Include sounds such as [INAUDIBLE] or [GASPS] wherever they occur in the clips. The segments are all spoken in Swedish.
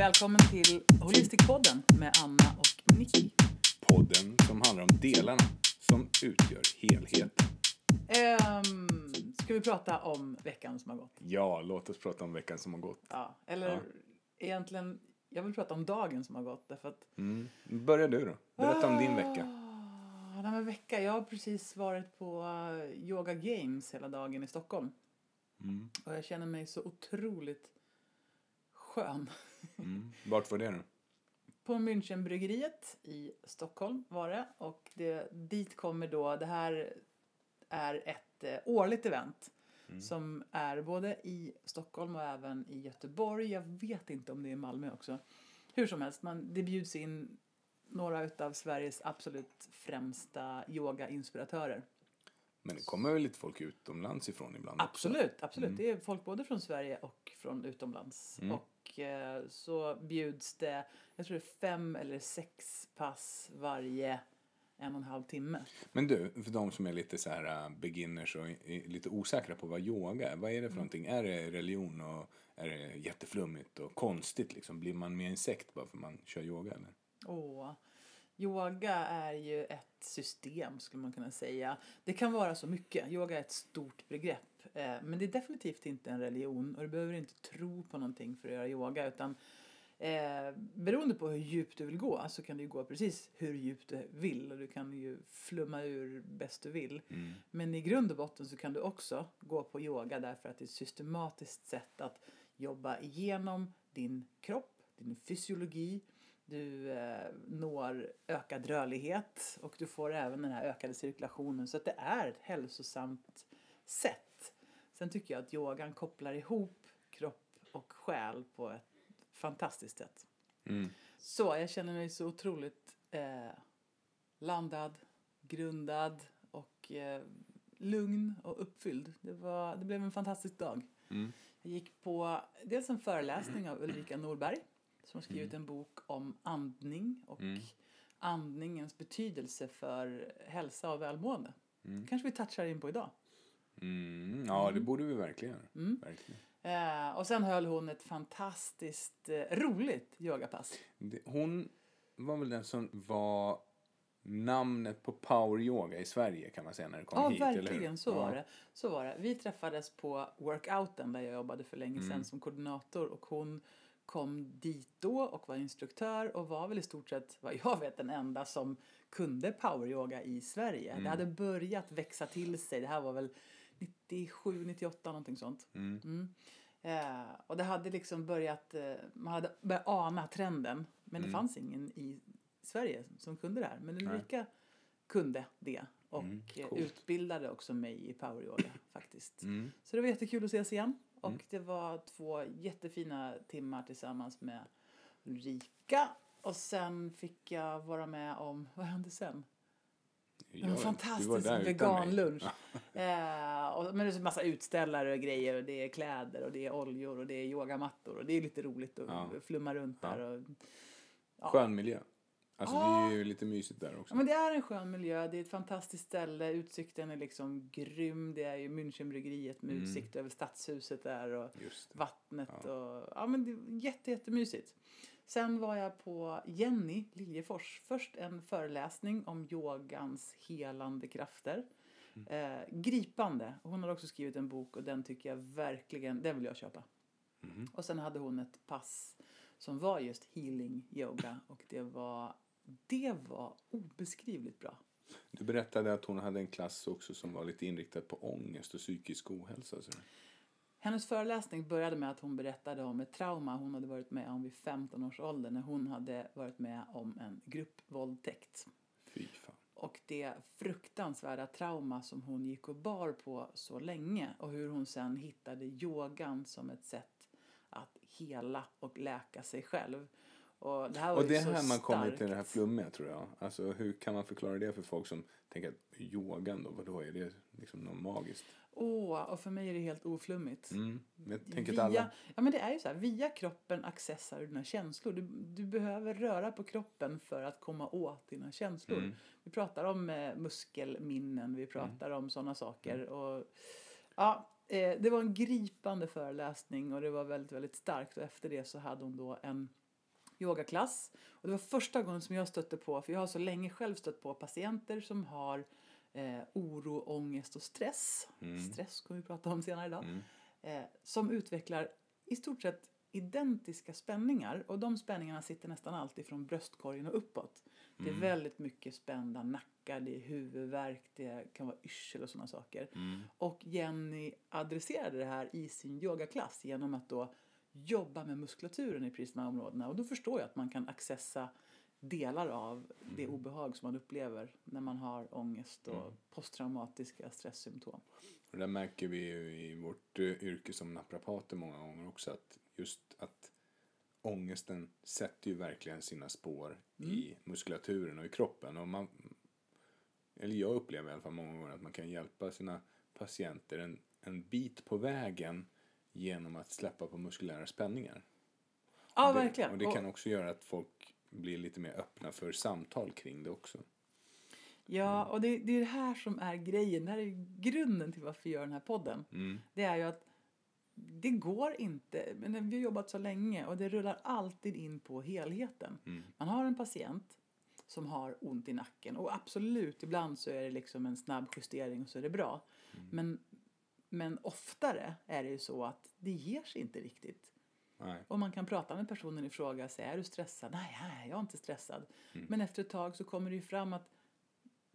Välkommen till Holistikpodden med Anna och Nicky. Podden som handlar om delarna som utgör helheten. Ehm, ska vi prata om veckan som har gått? Ja, låt oss prata om veckan som har gått. Ja, eller Ja. egentligen, jag vill prata om dagen som har gått därför att Mm. Börja du då. Berätta om din vecka. Ah, nej, men vecka. Jag har precis varit på eh, Yoga Games hela dagen i Stockholm. Mm. Och jag känner mig så otroligt skön. Mm. Vart var det då? På Münchenbryggeriet i Stockholm var det. Och det, dit kommer då, det här är ett eh, årligt event. Som är både i Stockholm och även i Göteborg. Jag vet inte om det är i Malmö också. Hur som helst, man, det bjuds in några utav Sveriges absolut främsta yogainspiratörer. Men det kommer väl lite folk utomlands ifrån ibland också? Absolut, absolut. Det är folk både från Sverige och från utomlands. Mm. Och eh, så bjuds det, jag tror det är fem eller sex pass varje en och en halv timme. Men du, för de som är lite så här uh, beginners och är lite osäkra på vad yoga är. Vad är det för någonting? Är det religion och är det jätteflummigt och konstigt liksom? Blir man mer en sekt bara för man kör yoga eller? Åh, yoga är ju ett system skulle man kunna säga. Det kan vara så mycket. Yoga är ett stort begrepp. Eh, men det är definitivt inte en religion och du behöver inte tro på någonting för att göra yoga utan eh, beroende på hur djupt du vill gå så kan du ju gå precis hur djupt du vill och du kan ju flumma ur bäst du vill. Mm. Men i grund och botten så kan du också gå på yoga därför att det är ett systematiskt sätt att jobba igenom din kropp, din fysiologi, du eh, når ökad rörlighet och du får även den här ökade cirkulationen. Så att det är ett hälsosamt sätt. Sen tycker jag att yogan kopplar ihop kropp och själ på ett fantastiskt sätt. Mm. Så jag känner mig så otroligt eh, landad, grundad och eh, lugn och uppfylld. Det, var, det blev en fantastisk dag. Mm. Jag gick på dels en föreläsning av Ulrika Norberg som skrivit en bok om andning och Mm. andningens betydelse för hälsa och välmående. Mm. kanske vi touchar in på idag. Mm. Ja, det borde vi verkligen. Mm. Verkligen. Eh, och sen höll hon ett fantastiskt eh, roligt yogapass. Det- Hon var väl den som var namnet på power yoga i Sverige kan man säga när det kom Ja, hit, eller hur? verkligen. Så, Ja. var det. så var det. Vi träffades på workouten där jag jobbade för länge sedan Mm. som koordinator och hon kom dit då och var instruktör och var väl i stort sett, vad jag vet, den enda som kunde poweryoga i Sverige. Mm. Det hade börjat växa till sig. Det här var väl 97, 98 någonting sånt. Mm. Mm. Eh, och det hade liksom börjat, eh, man hade börjat ana trenden. Men det Mm. fanns ingen i Sverige som kunde det här. Men Nej. Ulrika kunde det. Och Mm, eh, coolt. utbildade också mig i poweryoga faktiskt. Mm. Så det var jättekul att ses igen. Och Mm. det var två jättefina timmar tillsammans med Ulrika. Och sen fick jag vara med om, [LAUGHS] vad hände sen? Ja, En fantastisk veganlunch. [LAUGHS] Eh, och, men det är en massa utställare och grejer och det är kläder och det är oljor och det är yogamattor och det är lite roligt att Ja. flumma runt Ja. där. Och, ja. Skön miljö. Alltså Ja. det är ju lite mysigt där också. Ja, men det är en skön miljö, det är ett fantastiskt ställe, utsikten är liksom grym. Det är ju Münchenbryggeriet med Mm. utsikt över stadshuset där och vattnet Ja. och ja men det är jätte, jättemysigt. Sen var jag på Jenny Liljefors. Först en föreläsning om yogans helande krafter. Mm. Eh, gripande. Hon har också skrivit en bok och den tycker jag verkligen, den vill jag köpa. Mhm. Och sen hade hon ett pass som var just healing yoga och det var, det var obeskrivligt bra. Du berättade att hon hade en klass också som var lite inriktad på ångest och psykisk ohälsa. Så. Hennes föreläsning började med att hon berättade om ett trauma hon hade varit med om vid 15 års ålder när hon hade varit med om en gruppvåldtäkt. Fy fan. Och det fruktansvärda trauma som hon gick och bar på så länge och hur hon sen hittade yogan som ett sätt att hela och läka sig själv. Och det här Och det här man kommer till det här flummiga tror jag. Alltså hur kan man förklara det för folk som tänker att yogan då, vadå är det liksom något magiskt? Åh, och för mig är det helt oflummigt. Mm. Jag tänker via, alla... Ja men det är ju så här, via kroppen accessar du dina känslor. Du, du behöver röra på kroppen för att komma åt dina känslor. Mm. Vi pratar om eh, muskelminnen, vi pratar om sådana saker. Och, ja, eh, det var en gripande föreläsning och det var väldigt, väldigt starkt. Och efter det så hade hon då en yogaklass. Och det var första gången som jag stötte på, för jag har så länge själv stött på patienter som har eh, oro, ångest och stress. Stress kommer vi prata om senare idag. Eh, som utvecklar i stort sett identiska spänningar. Och de spänningarna sitter nästan alltid från bröstkorgen och uppåt. Det är väldigt mycket spända nackar, det är huvudvärk, det kan vara yrsel och sådana saker. Och Jenny adresserade det här i sin yogaklass genom att då jobba med muskulaturen i precis de här områdena. Och då förstår jag att man kan accessa delar av det obehag som man upplever när man har ångest och posttraumatiska stresssymptom. Och det märker vi ju i vårt eh, yrke som naprapater många gånger också att just att ångesten sätter ju verkligen sina spår i muskulaturen och i kroppen. Och man, eller jag upplever i alla fall många gånger att man kan hjälpa sina patienter en, en bit på vägen genom att släppa på muskulära spänningar. Ja, Och det, verkligen. Och det kan också göra att folk blir lite mer öppna för samtal kring det också. Ja, och det, det är det här som är grejen. Det här är grunden till varför vi gör den här podden. Det är ju att det går inte, men vi har jobbat så länge och det rullar alltid in på helheten. Man har en patient som har ont i nacken och absolut, ibland så är det liksom en snabb justering och så är det bra. Men, men oftare är det ju så att det ger sig inte riktigt. Nej. Och man kan prata med personen i fråga och säga, är du stressad? Nej, nej, jag är inte stressad. Men efter ett tag så kommer det ju fram att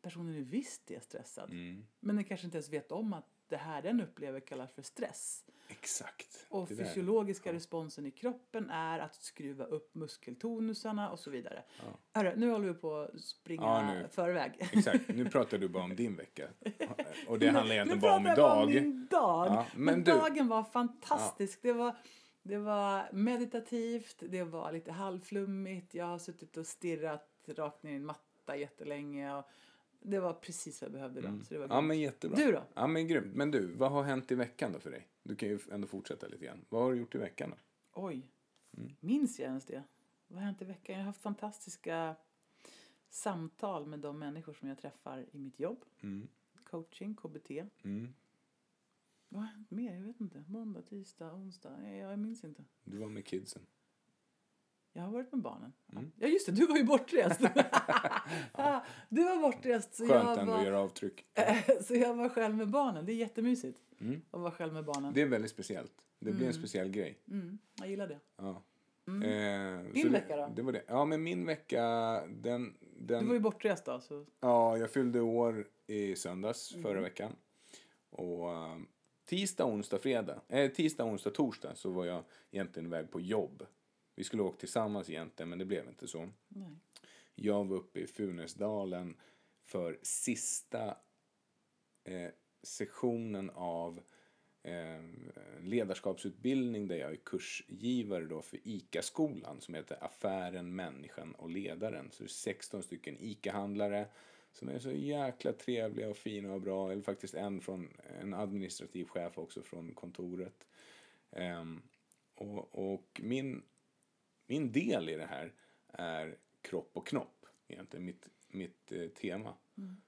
personen är visst är stressad. Men den kanske inte ens vet om att det här den upplever kallas för stress. Exakt. Och Det fysiologiska responsen i kroppen är att skruva upp muskeltonusarna och så vidare. Hörru, nu håller vi på att springa Ja, förväg. Exakt, nu pratar du bara om din vecka. Och det handlar egentligen bara om idag. min dag. Ja, men men du- dagen var fantastisk. Det, var, det var meditativt, det var lite halvflummigt. Jag har suttit och stirrat rakt ner i en matta jättelänge. Och det var precis vad jag behövde då. Så det var Mm. Ja, men jättebra. Du då? Ja, men grymt. Men du, vad har hänt i veckan då för dig? Du kan ju ändå fortsätta lite grann. Vad har du gjort i veckan då? Oj, Mm. minns jag ens det? Vad har hänt i veckan? Jag har haft fantastiska samtal med de människor som jag träffar i mitt jobb. Mm. Coaching, KBT. Mm. Vad har hänt mer? Jag vet inte. Måndag, tisdag, onsdag. Jag, jag minns inte. Du var med kidsen. Jag har varit med barnen. Mm. Ja just det, du var ju bortrest. [LAUGHS] [LAUGHS] Ja, du var bortrest så Skönt jag, ändå att var, göra avtryck. [LAUGHS] så jag var själv med barnen. Det är jättemysigt Mm. att vara själv med barnen. Det är väldigt speciellt. Det blir en speciell grej. Mm, jag gillar det. Ja. Eh, Mm. Din så vecka då? Det var det. Ja, men min vecka, den... den Du var ju bortrest då. Så. Ja, jag fyllde år i söndags Mm. förra veckan. Och eh, tisdag, onsdag, fredag, eh, tisdag, onsdag, torsdag så var jag egentligen iväg på jobb. Vi skulle åka tillsammans egentligen, men det blev inte så. Nej. Jag var uppe i Funäsdalen för sista eh, sessionen av eh, ledarskapsutbildning där jag är kursgivare då för ICA-skolan som heter Affären, människan och ledaren. Så det är 16 stycken ICA-handlare som är så jäkla trevliga och fina och bra. Eller faktiskt en från en administrativ chef också från kontoret. Ehm, och, och min, min del i det här är kropp och knopp egentligen, mitt, mitt eh, tema.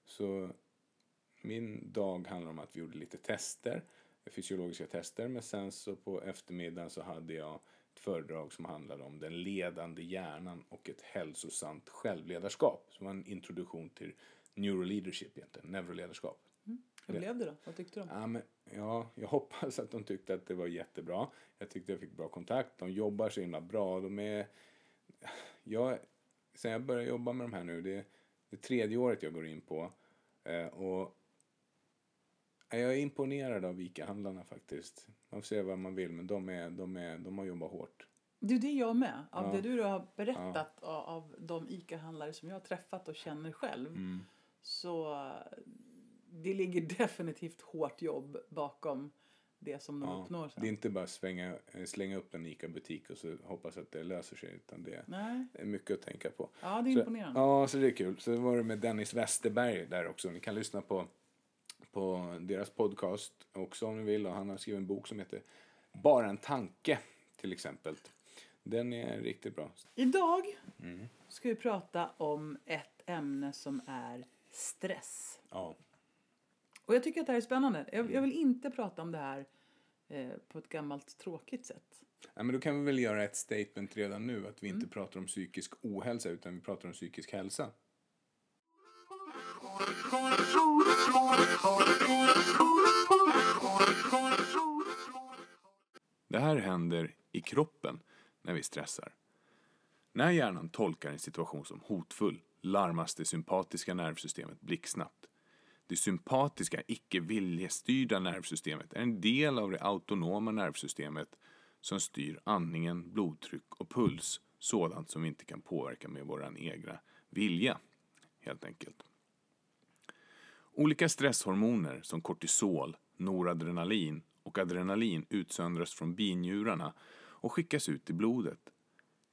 Så min dag handlar om att vi gjorde lite tester, fysiologiska tester, men sen så på eftermiddagen så hade jag ett föredrag som handlade om den ledande hjärnan och ett hälsosamt självledarskap. Som var en introduktion till neuroleadership egentligen, neuroledarskap. Hur Det- blev det då? Vad tyckte de? Ja, men, ja, jag [LAUGHS] hoppas att de tyckte att det var jättebra. Jag tyckte jag fick bra kontakt. De jobbar så himla bra. De är... Jag, sen jag började jobba med de här nu, det är det tredje året jag går in på. Eh, och jag är imponerad av ICA-handlarna faktiskt. Man får säga vad man vill, men de, är, de, är, de har jobbat hårt. Du, det är jag med. Av Ja. det du har berättat av, av de ICA-handlare som jag har träffat och känner själv. Mm. Så det ligger definitivt hårt jobb bakom det som de Ja, uppnår sen. det är inte bara svänga, eh, slänga upp en ICA-butik och så hoppas att det löser sig, utan det Nej, är mycket att tänka på. ja det är Så- imponerande. Ja, så det är kul. Så var det med Dennis Westerberg där också. Ni kan lyssna på, på deras podcast också om ni vill. Och han har skrivit en bok som heter Bara en tanke till exempel. Den är riktigt bra. Idag Mm. ska vi prata om ett ämne som är stress. Ja. Och jag tycker att det här är spännande. Jag, jag vill inte prata om det här eh, på ett gammalt tråkigt sätt. Ja, men då kan vi väl göra ett statement redan nu att vi inte pratar om psykisk ohälsa utan vi pratar om psykisk hälsa. Det här händer i kroppen när vi stressar. När hjärnan tolkar en situation som hotfull larmas det sympatiska nervsystemet blixtsnabbt. Det sympatiska, icke viljestyrda nervsystemet är en del av det autonoma nervsystemet som styr andningen, blodtryck och puls, sådant som vi inte kan påverka med vår egna vilja, helt enkelt. Olika stresshormoner som kortisol, noradrenalin och adrenalin utsöndras från binjurarna och skickas ut i blodet.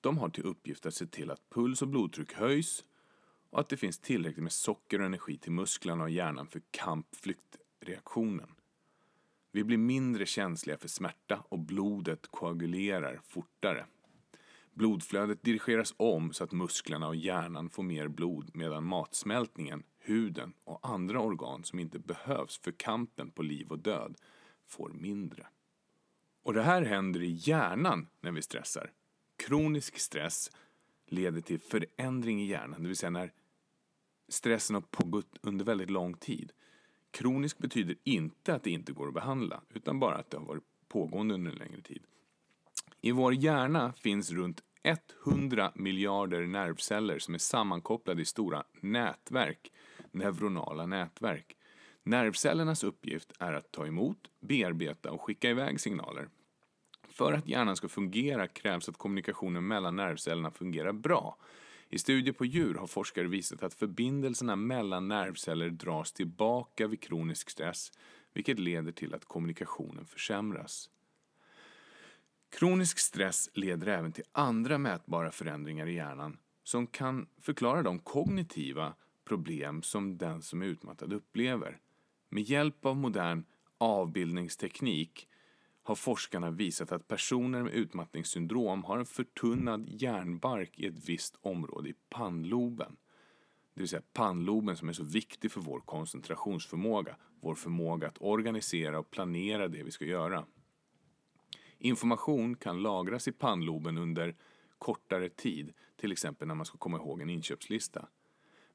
De har till uppgift att se till att puls och blodtryck höjs och att det finns tillräckligt med socker och energi till musklerna och hjärnan för kamp-flyktreaktionen. Vi blir mindre känsliga för smärta och blodet koagulerar fortare. Blodflödet dirigeras om så att musklerna och hjärnan får mer blod medan matsmältningen, huden och andra organ som inte behövs för kampen på liv och död får mindre. Och det här händer i hjärnan när vi stressar. Kronisk stress leder till förändring i hjärnan, det vill säga när stressen har pågått under väldigt lång tid. Kronisk betyder inte att det inte går att behandla, utan bara att det har varit pågående under en längre tid. I vår hjärna finns runt 100 miljarder nervceller som är sammankopplade i stora nätverk, neuronala nätverk. Nervcellernas uppgift är att ta emot, bearbeta och skicka iväg signaler. För att hjärnan ska fungera krävs att kommunikationen mellan nervcellerna fungerar bra. I studier på djur har forskare visat att förbindelserna mellan nervceller dras tillbaka vid kronisk stress, vilket leder till att kommunikationen försämras. Kronisk stress leder även till andra mätbara förändringar i hjärnan som kan förklara de kognitiva problem som den som är utmattad upplever. Med hjälp av modern avbildningsteknik har forskarna visat att personer med utmattningssyndrom har en förtunnad hjärnbark i ett visst område i pannloben. Det vill säga pannloben som är så viktig för vår koncentrationsförmåga, vår förmåga att organisera och planera det vi ska göra. Information kan lagras i pannloben under kortare tid, till exempel när man ska komma ihåg en inköpslista.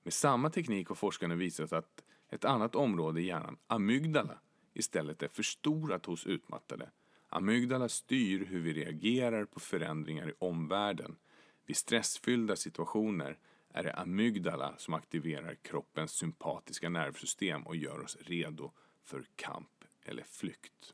Med samma teknik har forskarna visat att ett annat område i hjärnan, amygdala, istället är förstorat hos utmattade. Amygdala styr hur vi reagerar på förändringar i omvärlden. Vid stressfyllda situationer är det amygdala som aktiverar kroppens sympatiska nervsystem och gör oss redo för kamp eller flykt.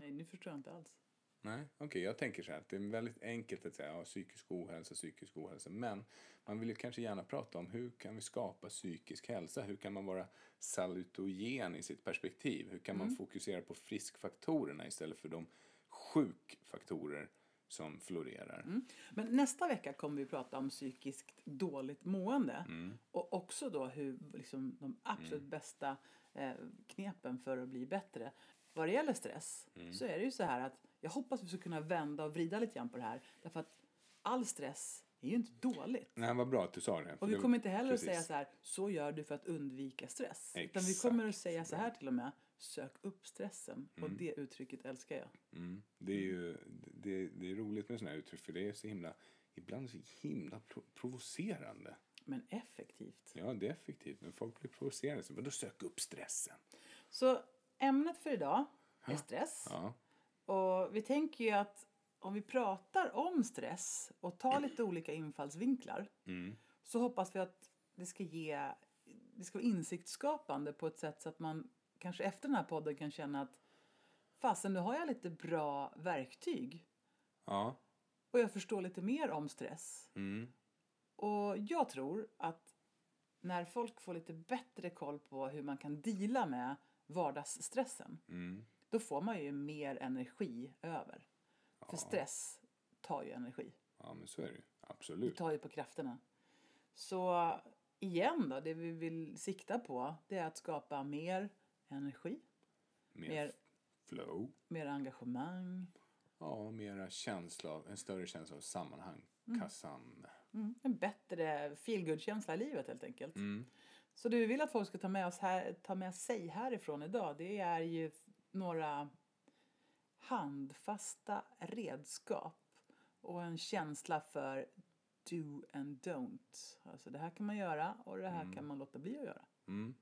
Nej, nu förstår jag inte alls. Nej, okej, okay, jag tänker så här det är väldigt enkelt att säga ja, psykisk ohälsa, psykisk ohälsa, men man vill ju kanske gärna prata om hur kan vi skapa psykisk hälsa? Hur kan man vara salutogen i sitt perspektiv? Hur kan mm. man fokusera på friskfaktorerna istället för de sjukfaktorer som florerar? Mm. Men nästa vecka kommer vi prata om psykiskt dåligt mående mm. och också då hur liksom, de absolut mm. bästa eh, knepen för att bli bättre. Vad det gäller stress mm. så är det ju så här att jag hoppas vi ska kunna vända och vrida lite grann på det här. Därför att all stress är ju inte dåligt. Nej, vad bra att du sa det. Och vi kommer inte heller precis. att säga så här, så gör du för att undvika stress. Exakt. Utan vi kommer att säga så här till och med, sök upp stressen. Mm. Och det uttrycket älskar jag. Mm. Det är ju det, det är roligt med sådana här uttryck, för det är så himla, ibland så himla provocerande. Men effektivt. Ja, det är effektivt. Men folk blir provocerade. Så då sök upp stressen. Så ämnet för idag är stress. Ja. Och vi tänker ju att om vi pratar om stress och tar lite olika infallsvinklar mm. så hoppas vi att det ska ge det ska vara insiktsskapande på ett sätt så att man kanske efter den här podden kan känna att fasen nu har jag lite bra verktyg. Ja. Och jag förstår lite mer om stress. Mm. Och jag tror att när folk får lite bättre koll på hur man kan dela med vardagsstressen mm då får man ju mer energi över. Ja. För stress tar ju energi. Ja, men så är det ju. Absolut. Det tar ju på krafterna. Så igen då, det vi vill sikta på det är att skapa mer energi. Mer, mer flow. Mer engagemang. Ja, mera känsla, en större känsla av sammanhang. Mm. Kassan. Mm. En bättre feelgood-känsla i livet helt enkelt. Mm. Så det vi vill att folk ska ta med, oss här, ta med sig härifrån idag det är ju några handfasta redskap och en känsla för do and don't. Alltså det här kan man göra och det här kan man låta bli att göra. Mm.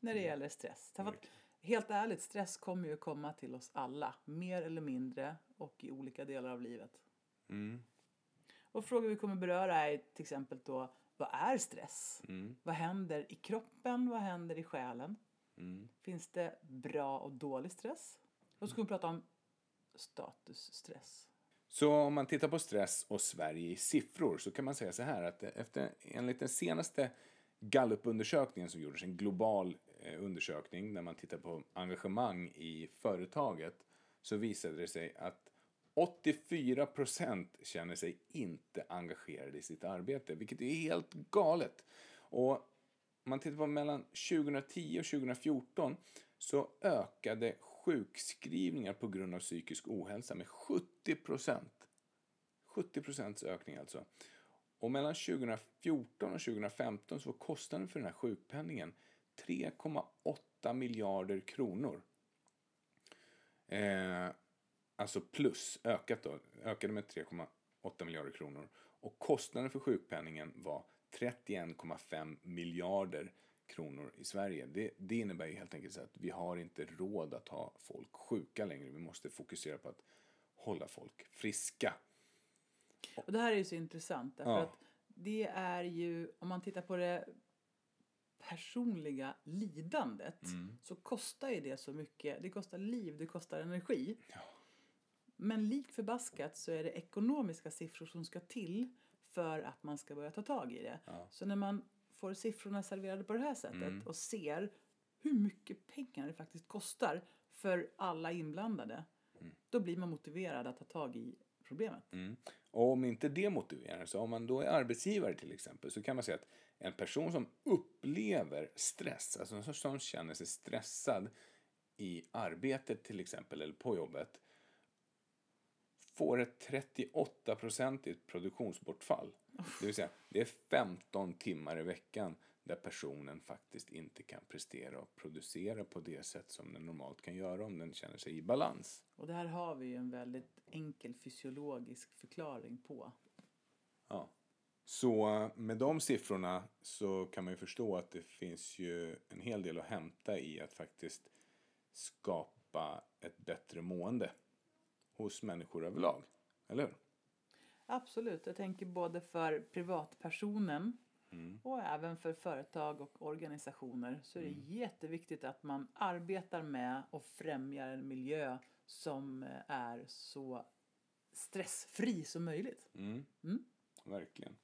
När det gäller stress. Därför att, helt ärligt, stress kommer ju komma till oss alla. Mer eller mindre och i olika delar av livet. Mm. Och frågor vi kommer beröra är till exempel då, vad är stress? Mm. Vad händer i kroppen? Vad händer i själen? Mm. Finns det bra och dålig stress? Och så kommer vi prata om statusstress. Så om man tittar på stress och Sverige i siffror så kan man säga så här att efter enligt den senaste Gallup-undersökningen som gjordes, en global eh, undersökning där man tittar på engagemang i företaget så visade det sig att 84 procent känner sig inte engagerade i sitt arbete, vilket är helt galet. Och om man tittar på mellan 2010 och 2014 så ökade sjukskrivningar på grund av psykisk ohälsa med 70 procent. 70 procents ökning alltså. Och mellan 2014 och 2015 så var kostnaden för den här sjukpenningen 3,8 miljarder kronor. Eh, alltså plus, ökat då, ökade med 3,8 miljarder kronor. Och kostnaden för sjukpenningen var 31,5 miljarder kronor i Sverige. Det, det innebär ju helt enkelt så att vi har inte råd att ha folk sjuka längre. Vi måste fokusera på att hålla folk friska. Och det här är ju så intressant därför Ja. att det är ju, om man tittar på det personliga lidandet Mm. så kostar ju det så mycket. Det kostar liv, det kostar energi. Men likt förbaskat så är det ekonomiska siffror som ska till för att man ska börja ta tag i det. Ja. Så när man får siffrorna serverade på det här sättet Mm. och ser hur mycket pengar det faktiskt kostar för alla inblandade, Mm. då blir man motiverad att ta tag i problemet. Mm. Och om inte det motiverar, så om man då är arbetsgivare till exempel, så kan man säga att en person som upplever stress, alltså en som känner sig stressad i arbetet till exempel, eller på jobbet, får ett 38-procentigt produktionsbortfall. Det vill säga, det är 15 timmar i veckan där personen faktiskt inte kan prestera och producera på det sätt som den normalt kan göra om den känner sig i balans. Och det här har vi ju en väldigt enkel fysiologisk förklaring på. Ja. Så med de siffrorna så kan man ju förstå att det finns ju en hel del att hämta i att faktiskt skapa ett bättre mående hos människor överlag. Eller hur? Absolut, jag tänker både för privatpersonen och även för företag och organisationer så är det jätteviktigt att man arbetar med och främjar en miljö som eh, är så stressfri som möjligt. Mm. Mm. Verkligen.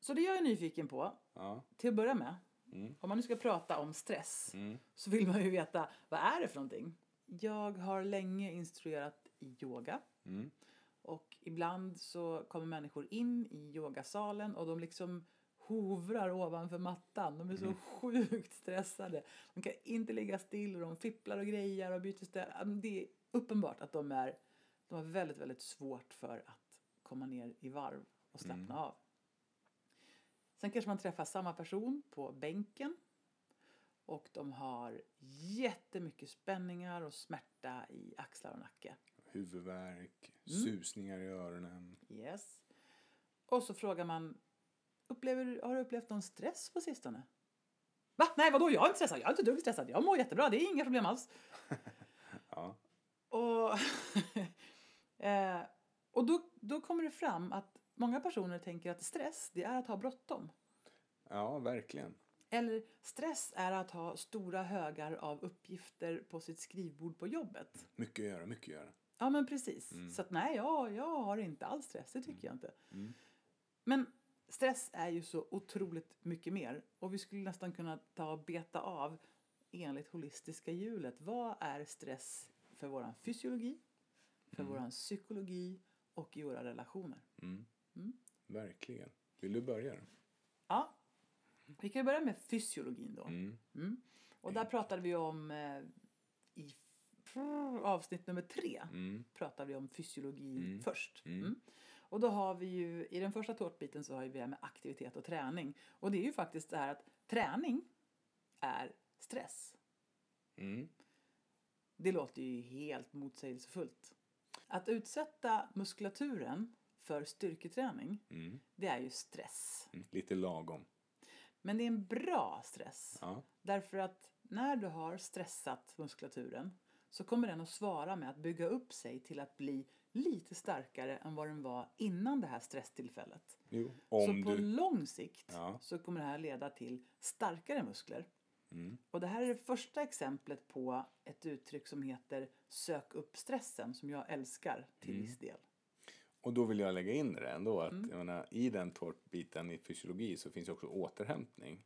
Så det jag är nyfiken på, Ja. till att börja med, Mm. om man nu ska prata om stress Mm. så vill man ju veta vad är det för någonting? Jag har länge instruerat i yoga. Mm. Och ibland så kommer människor in i yogasalen och de liksom hovrar ovanför mattan. De är så sjukt stressade. De kan inte ligga still och de fipplar och grejar och byter ställ. Det är uppenbart att de, är, de har väldigt, väldigt svårt för att komma ner i varv och slappna av. Sen kanske man träffar samma person på bänken och de har jättemycket spänningar och smärta i axlar och nacke. Huvudvärk, Mm. susningar i öronen. Yes. Och så frågar man, upplever, har du upplevt någon stress på sistone? Va? Nej, vadå? Jag är inte stressad. Jag är inte dugg stressad. Jag mår jättebra. Det är inga problem alls. [LAUGHS] Ja. Och, [LAUGHS] eh, och då, då kommer det fram att många personer tänker att stress, det är att ha bråttom. ja, verkligen. Eller stress är att ha stora högar av uppgifter på sitt skrivbord på jobbet. Mycket att göra, mycket att göra. Ja, men precis. Så att nej, jag, jag har inte alls stress. Det tycker jag inte. Men stress är ju så otroligt mycket mer. Och vi skulle nästan kunna ta och beta av enligt holistiska hjulet. Vad är stress för vår fysiologi, för vår psykologi och i våra relationer? Verkligen. Vill du börja då? Ja, vi kan börja med fysiologin då. Mm. Mm. Och där pratade vi om eh, i avsnitt nummer tre Mm. pratade vi om fysiologin Mm. först. Mm. Mm. Och då har vi ju, i den första tårtbiten så har vi det här med aktivitet och träning. Och det är ju faktiskt det här att träning är stress. Mm. Det låter ju helt motsägelsefullt. Att utsätta muskulaturen för styrketräning, Mm. det är ju stress. Mm. Lite lagom. Men det är en bra stress. Ja. Därför att när du har stressat muskulaturen så kommer den att svara med att bygga upp sig till att bli lite starkare än vad den var innan det här stresstillfället. Jo. Så på du... lång sikt Ja. så kommer det här leda till starkare muskler. Mm. Och det här är det första exemplet på ett uttryck som heter sök upp stressen som jag älskar till Mm. viss del. Och då vill jag lägga in det ändå att Mm. jag menar, i den tårtbiten i fysiologi så finns också återhämtning.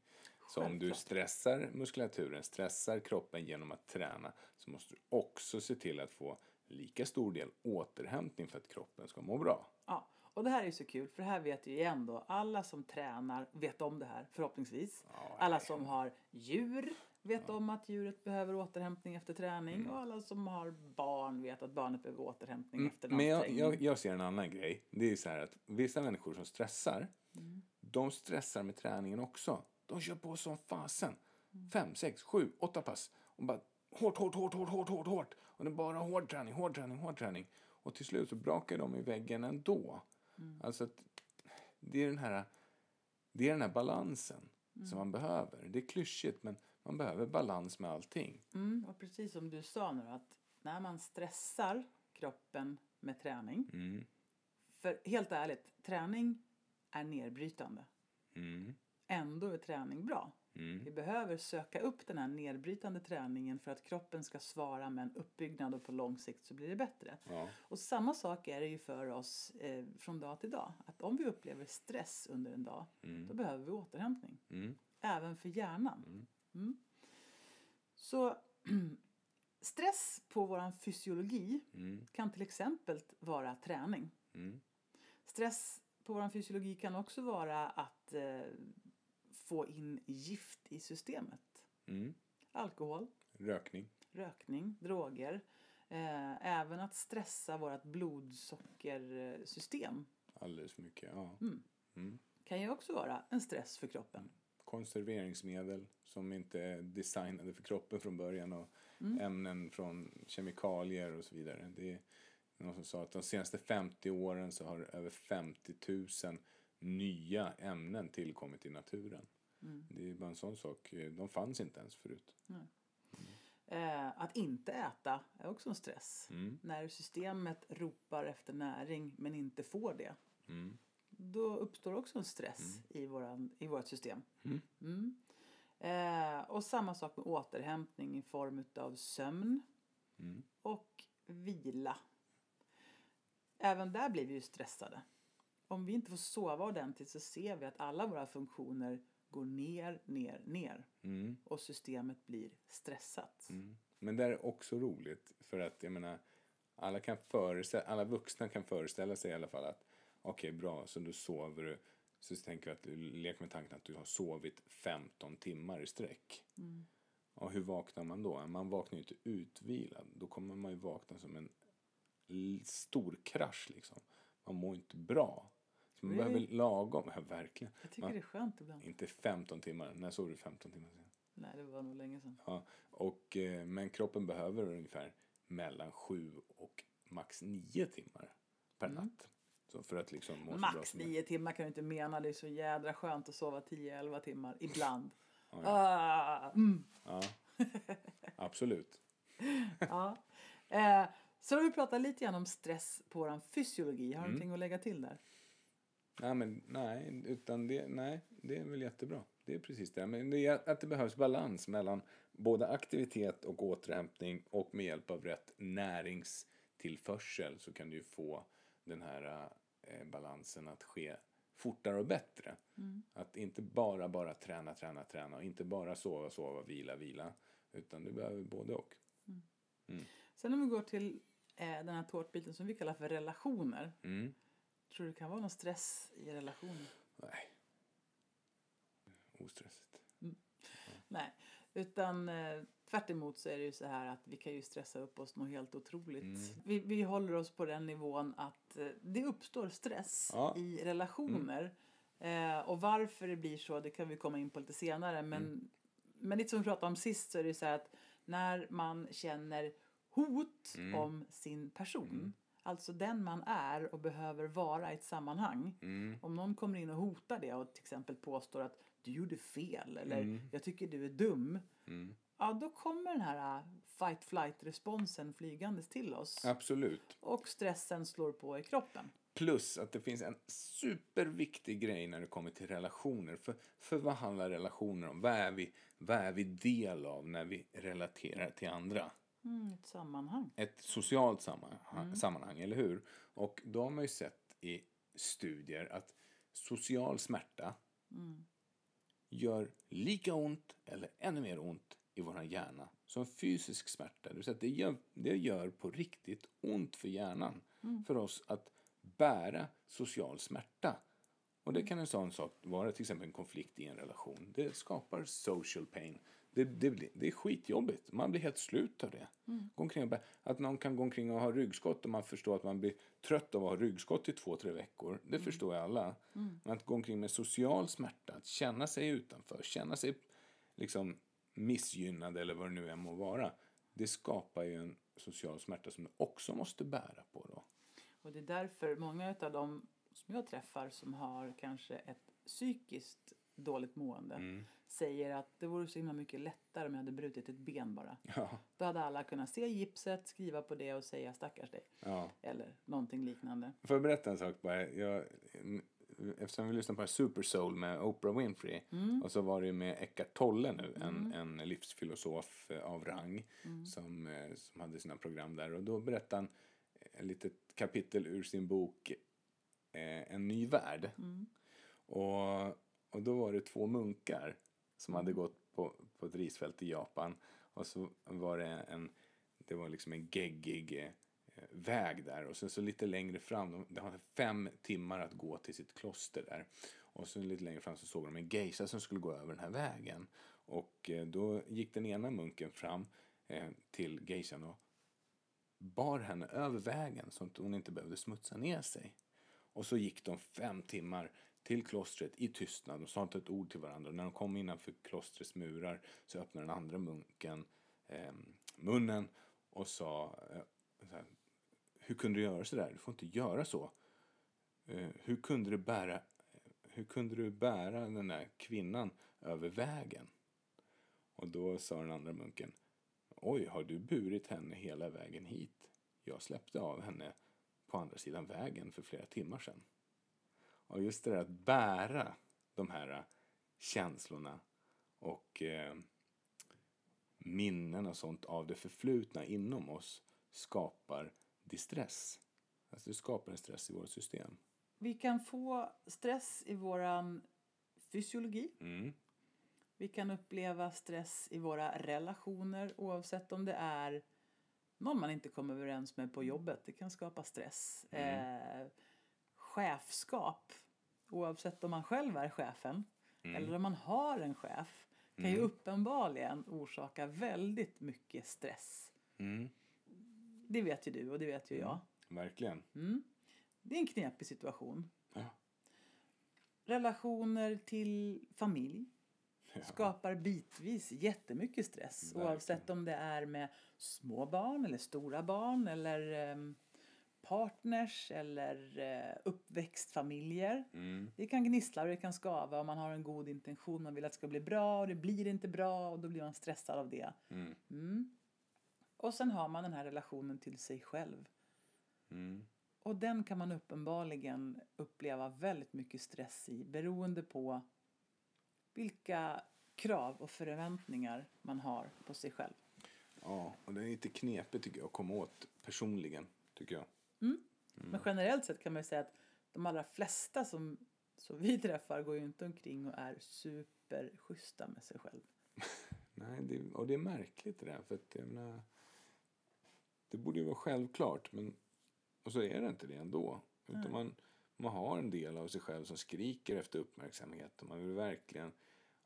Så om du stressar muskulaturen, stressar kroppen genom att träna så måste du också se till att få lika stor del återhämtning för att kroppen ska må bra. Ja, och det här är ju så kul för här vet ju ändå alla som tränar vet om det här förhoppningsvis. Ja, Alla som har djur vet om att djuret behöver återhämtning efter träning Mm. och alla som har barn vet att barnet behöver återhämtning efter en Men jag, jag, jag ser en annan grej. Det är så här att vissa människor som stressar, Mm. de stressar med träningen också. De kör på som fasen. Mm. Fem, sex, sju, åtta pass. Och bara hårt, hårt, hårt, hårt, hårt, hårt, hårt. Och det är bara hård träning, hård träning, hård träning. Och till slut så brakar de i väggen ändå. Mm. Alltså att det är den här, det är den här balansen Mm. som man behöver. Det är klyschigt men man behöver balans med allting. Mm, och precis som du sa nu att när man stressar kroppen med träning. Mm. För helt ärligt, träning är nedbrytande. Mm. Ändå är träning bra. Mm. Vi behöver söka upp den här nedbrytande träningen för att kroppen ska svara med en uppbyggnad och på lång sikt så blir det bättre. Ja. Och samma sak är det ju för oss eh, från dag till dag. Att om vi upplever stress under en dag, då behöver vi återhämtning. Mm. Även för hjärnan. Mm. Så [CLEARS THROAT] stress på vår fysiologi Mm. kan till exempel vara träning. Mm. Stress på vår fysiologi kan också vara att eh, få in gift i systemet. Mm. Alkohol, Rökning. rökning, droger. Eh, även att stressa vårt blodsockersystem Alldeles för mycket, ja. Mm. kan ju också vara en stress för kroppen. Konserveringsmedel som inte är designade för kroppen från början och Mm. ämnen från kemikalier och så vidare. Det är någon som sa att de senaste 50 åren så har över 50 000 nya ämnen tillkommit i naturen. Mm. Det är bara en sån sak. De fanns inte ens förut. Eh, att inte äta är också en stress. Mm. När systemet ropar efter näring men inte får det. Mm. Då uppstår också en stress i, våran, i vårt system. Mm. Mm. Eh, och samma sak med återhämtning i form av sömn Mm. och vila. Även där blir vi ju stressade. Om vi inte får sova ordentligt så ser vi att alla våra funktioner går ner, ner, ner. Mm. Och systemet blir stressat. Mm. Men det är också roligt för att jag menar alla, kan föreställa, alla vuxna kan föreställa sig i alla fall att okej bra så då sover du så tänker jag att du leker med tanken att du har sovit 15 timmar i sträck. Mm. Och hur vaknar man då? Man vaknar ju inte utvilad. Då kommer man ju vakna som en stor krasch liksom. Man mår inte bra. Så man Really? behöver lagom. Ja, verkligen. Jag tycker Man, det är skönt ibland. inte 15 timmar. När sov du 15 timmar sedan? Nej, det var nog länge sedan. Ja, och, eh, men kroppen behöver ungefär mellan sju och max nio timmar per natt. Så för att liksom må så bra Mm. Max som möjligt. nio timmar kan du inte mena. Det är så jädra skönt att sova 10-11 timmar ibland. Ja, Ah, mm. Ja, absolut. [LAUGHS] ja. Eh, så har vi pratat lite grann om stress på vår fysiologi. Mm. Har du någonting att lägga till där? Nej, men nej, utan det, nej, det är väl jättebra. Det är precis det. Men det är att det behövs balans mellan både aktivitet och återhämtning och med hjälp av rätt näringstillförsel så kan du få den här eh, balansen att ske fortare och bättre. Att inte bara, bara träna, träna, träna och inte bara sova, sova, vila, vila. Utan du behöver både och. Sen om vi går till eh, den här tårtbiten som vi kallar för relationer. Mm. Tror du det kan vara någon stress i relationer? Nej. Ostressigt. Nej, utan eh, tvärt så är det ju så här att vi kan ju stressa upp oss något helt otroligt. Mm. Vi, vi håller oss på den nivån att att eh, det uppstår stress Ja. i relationer. Eh, och varför det blir så, det kan vi komma in på lite senare. Men, Mm. men lite som vi pratade om sist så är det så att när man känner hot Mm. om sin person, alltså den man är och behöver vara i ett sammanhang. Mm. Om någon kommer in och hotar det och till exempel påstår att du gjorde fel eller Mm. jag tycker du är dum. Ja, då kommer den här fight flight responsen flygandes till oss. Absolut. Och stressen slår på i kroppen. Plus att det finns en superviktig grej när det kommer till relationer. För, för vad handlar relationer om? Vad är, vi, vad är vi del av när vi relaterar till andra? Mm, ett sammanhang. Ett socialt sammanhang, sammanhang, eller hur? Och då har man ju sett i studier att social smärta gör lika ont eller ännu mer ont i vår hjärna som fysisk smärta. Det, vill säga det, gör, det gör på riktigt ont för hjärnan för oss att bära social smärta. Och det kan en sån sak vara, till exempel en konflikt i en relation. Det skapar social pain. Det, det, blir- det är skitjobbigt. Man blir helt slut av det. Gå omkring att någon kan gå omkring och ha ryggskott och man förstår att man blir trött av att ha ryggskott i två, tre veckor. Det förstår jag alla. Men att gå omkring med social smärta, att känna sig utanför, känna sig liksom missgynnad eller vad det nu än må vara. Det skapar ju en social smärta som du också måste bära på då. Och det är därför många av dem som jag träffar som har kanske ett psykiskt dåligt mående Mm. säger att det vore så himla mycket lättare om jag hade brutit ett ben bara. Ja, Då hade alla kunnat se gipset, skriva på det och säga stackars dig. ja. Eller någonting liknande. Får jag berätta en sak bara? Jag, eftersom vi lyssnade på Super Soul med Oprah Winfrey och så var det ju med Eckart Tolle nu, en, en livsfilosof eh, av rang som, eh, som hade sina program där. Och då berättade han ett litet kapitel ur sin bok eh, En ny värld. Och, och då var det två munkar som hade gått på, på ett risfält i Japan. Och så var det en, det var liksom en geggig eh, väg där och sen så lite längre fram, de, de hade fem timmar att gå till sitt kloster där. Och sen lite längre fram så såg de en geisha som skulle gå över den här vägen. Och eh, då gick den ena munken fram eh, till geishan och bar henne över vägen så att hon inte behövde smutsa ner sig. Och så gick de fem timmar till klostret i tystnad. De sa inte ett ord till varandra. Och när de kom innanför klostrets murar så öppnade den andra munken eh, munnen och sa eh, hur kunde du göra så där? Du får inte göra så. Eh, hur kunde du bära hur kunde du bära den där kvinnan över vägen? Och då sa den andra munken Oj, har du burit henne hela vägen hit? Jag släppte av henne på andra sidan vägen för flera timmar sedan. Och just det där att bära de här känslorna och eh, minnen och sånt av det förflutna inom oss skapar distress. Alltså det skapar en stress i vårt system. Vi kan få stress i våran fysiologi. Mm. Vi kan uppleva stress i våra relationer oavsett om det är någon man inte kommer överens med på jobbet. Det kan skapa stress. Eh, chefskap, oavsett om man själv är chefen eller om man har en chef, kan ju uppenbarligen orsaka väldigt mycket stress. Mm. Det vet ju du och det vet ju jag. Verkligen. Det är en knepig situation. Ja. Relationer till familj Ja. skapar bitvis jättemycket stress. Verkligen. Oavsett om det är med små barn eller stora barn eller ehm, partners eller eh, uppväxtfamiljer. Mm. Det kan gnissla och det kan skava om man har en god intention. Man vill att det ska bli bra och det blir inte bra och då blir man stressad av det. Mm. Mm. Och sen har man den här relationen till sig själv. Mm. Och den kan man uppenbarligen uppleva väldigt mycket stress i beroende på vilka krav och förväntningar man har på sig själv. Ja, och det är lite knepigt tycker jag att komma åt personligen, tycker jag. Men generellt sett kan man ju säga att de allra flesta som, som vi träffar går ju inte omkring och är superschyssta med sig själv. [LAUGHS] Nej, det, och det är märkligt det där, för att jag menar, det borde ju vara självklart, men och så är det inte det ändå. Utan man, man har en del av sig själv som skriker efter uppmärksamhet och man vill verkligen,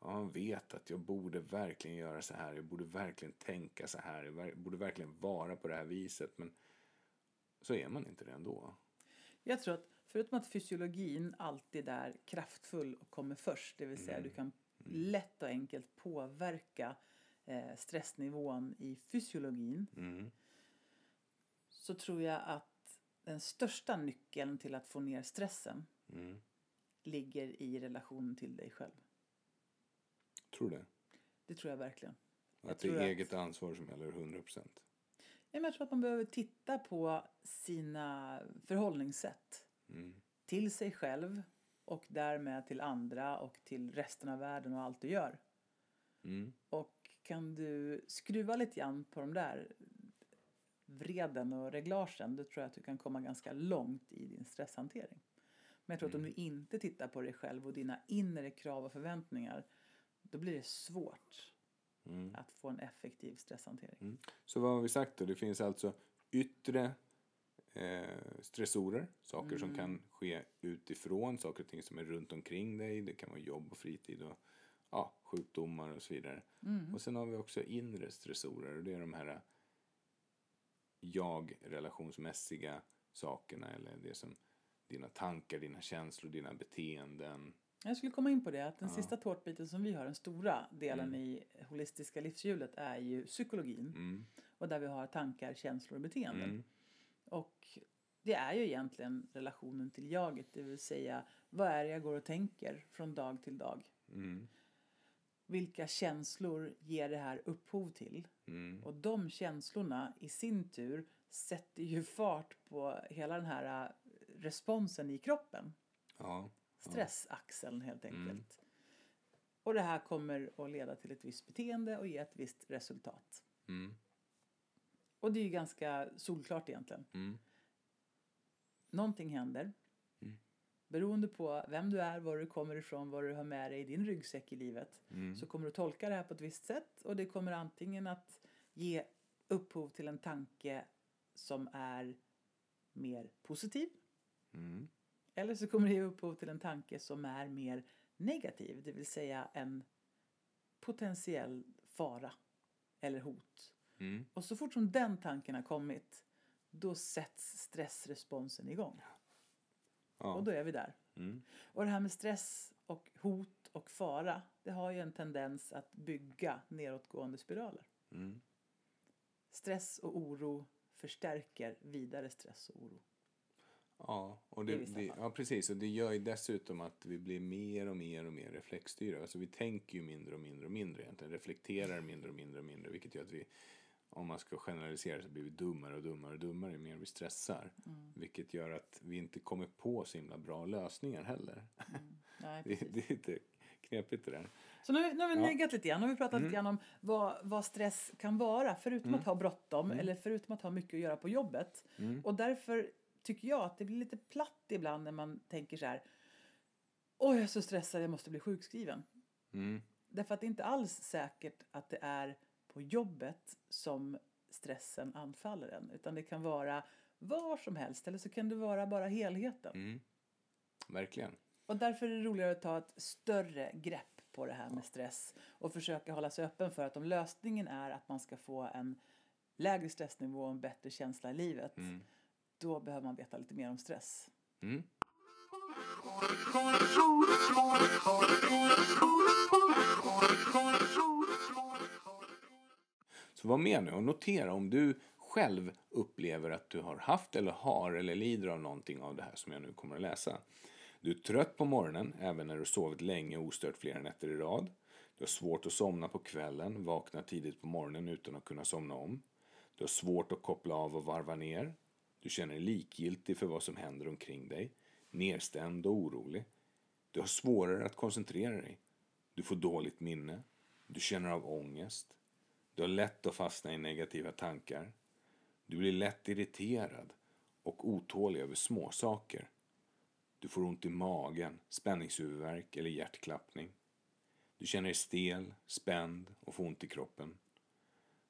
ja, man vet att jag borde verkligen göra så här, jag borde verkligen tänka så här, jag borde verkligen vara på det här viset, men så är man inte det ändå. Jag tror att förutom att fysiologin alltid är kraftfull och kommer först, det vill säga du kan lätt och enkelt påverka eh, stressnivån i fysiologin, Mm. Så tror jag att den största nyckeln till att få ner stressen Mm. ligger i relationen till dig själv. Tror du det? Det tror jag verkligen. Att det tror är att- eget ansvar som gäller 100 procent? Jag tror att man behöver titta på sina förhållningssätt Mm. till sig själv och därmed till andra och till resten av världen och allt du gör. Mm. Och kan du skruva lite grann på de där vreden och reglagen då tror jag att du kan komma ganska långt i din stresshantering. Men jag tror att om du inte tittar på dig själv och dina inre krav och förväntningar då blir det svårt Mm. att få en effektiv stresshantering. Så vad har vi sagt då? Det finns alltså yttre eh, stressorer, saker som kan ske utifrån, saker och ting som är runt omkring dig. Det kan vara jobb och fritid och ja, sjukdomar och så vidare. Och sen har vi också inre stressorer och det är de här jag-relationsmässiga sakerna eller det som dina tankar, dina känslor, dina beteenden. Jag skulle komma in på det, att den sista tårtbiten som vi har, den stora delen i holistiska livshjulet är ju psykologin. Mm. Och där vi har tankar, känslor och beteenden. Mm. Och det är ju egentligen relationen till jaget, det vill säga vad är det jag går och tänker från dag till dag? Mm. Vilka känslor ger det här upphov till? Mm. Och de känslorna i sin tur sätter ju fart på hela den här äh, responsen i kroppen. Ja. Stressaxeln helt enkelt. Mm. Och det här kommer att leda till ett visst beteende och ge ett visst resultat. Mm. Och det är ju ganska solklart egentligen. Mm. Någonting händer. Beroende på vem du är, var du kommer ifrån, vad du har med dig i din ryggsäck i livet. Mm. Så kommer du tolka det här på ett visst sätt och det kommer antingen att ge upphov till en tanke som är mer positiv. Mm. Eller så kommer det ge upphov till en tanke som är mer negativ, det vill säga en potentiell fara eller hot. Mm. Och så fort som den tanken har kommit, då sätts stressresponsen igång. Ja. Och då är vi där. Mm. Och det här med stress och hot och fara, det har ju en tendens att bygga nedåtgående spiraler. Mm. Stress och oro förstärker vidare stress och oro. Ja, och det, det, ja, precis. Och det gör ju dessutom att vi blir mer och mer och mer reflexstyrda. Alltså vi tänker ju mindre och mindre och mindre egentligen. Reflekterar mindre och mindre och mindre. Vilket gör att vi, om man ska generalisera så blir vi dummare och dummare och dummare ju mer vi stressar. Mm. Vilket gör att vi inte kommer på så himla bra lösningar heller. Nej, [LAUGHS] Det, det är lite knepigt det där. Så nu, nu har vi Ja. neggat lite grann. Nu har vi pratat lite grann om vad, vad stress kan vara. Förutom att ha bråttom eller förutom att ha mycket att göra på jobbet. Och därför tycker jag att det blir lite platt ibland när man tänker så här. Oj, jag är så stressad, jag måste bli sjukskriven. Mm. Därför att det är inte alls säkert att det är på jobbet som stressen anfaller en. Utan det kan vara var som helst eller så kan det vara bara helheten. Mm. Verkligen. Och därför är det roligare att ta ett större grepp på det här med stress och försöka hålla sig öppen för att om lösningen är att man ska få en lägre stressnivå och en bättre känsla i livet, Mm. då behöver man veta lite mer om stress. Mm. Så var med nu och notera om du själv upplever att du har haft eller har eller lider av någonting av det här som jag nu kommer att läsa. Du är trött på morgonen även när du sovit länge och ostört flera nätter i rad. Du har svårt att somna på kvällen, vaknar tidigt på morgonen utan att kunna somna om. Du har svårt att koppla av och varva ner. Du känner dig likgiltig för vad som händer omkring dig, nedstämd och orolig. Du har svårare att koncentrera dig. Du får dåligt minne. Du känner av ångest. Du har lätt att fastna i negativa tankar. Du blir lätt irriterad och otålig över småsaker. Du får ont i magen, spänningshuvudvärk eller hjärtklappning. Du känner dig stel, spänd och får ont i kroppen.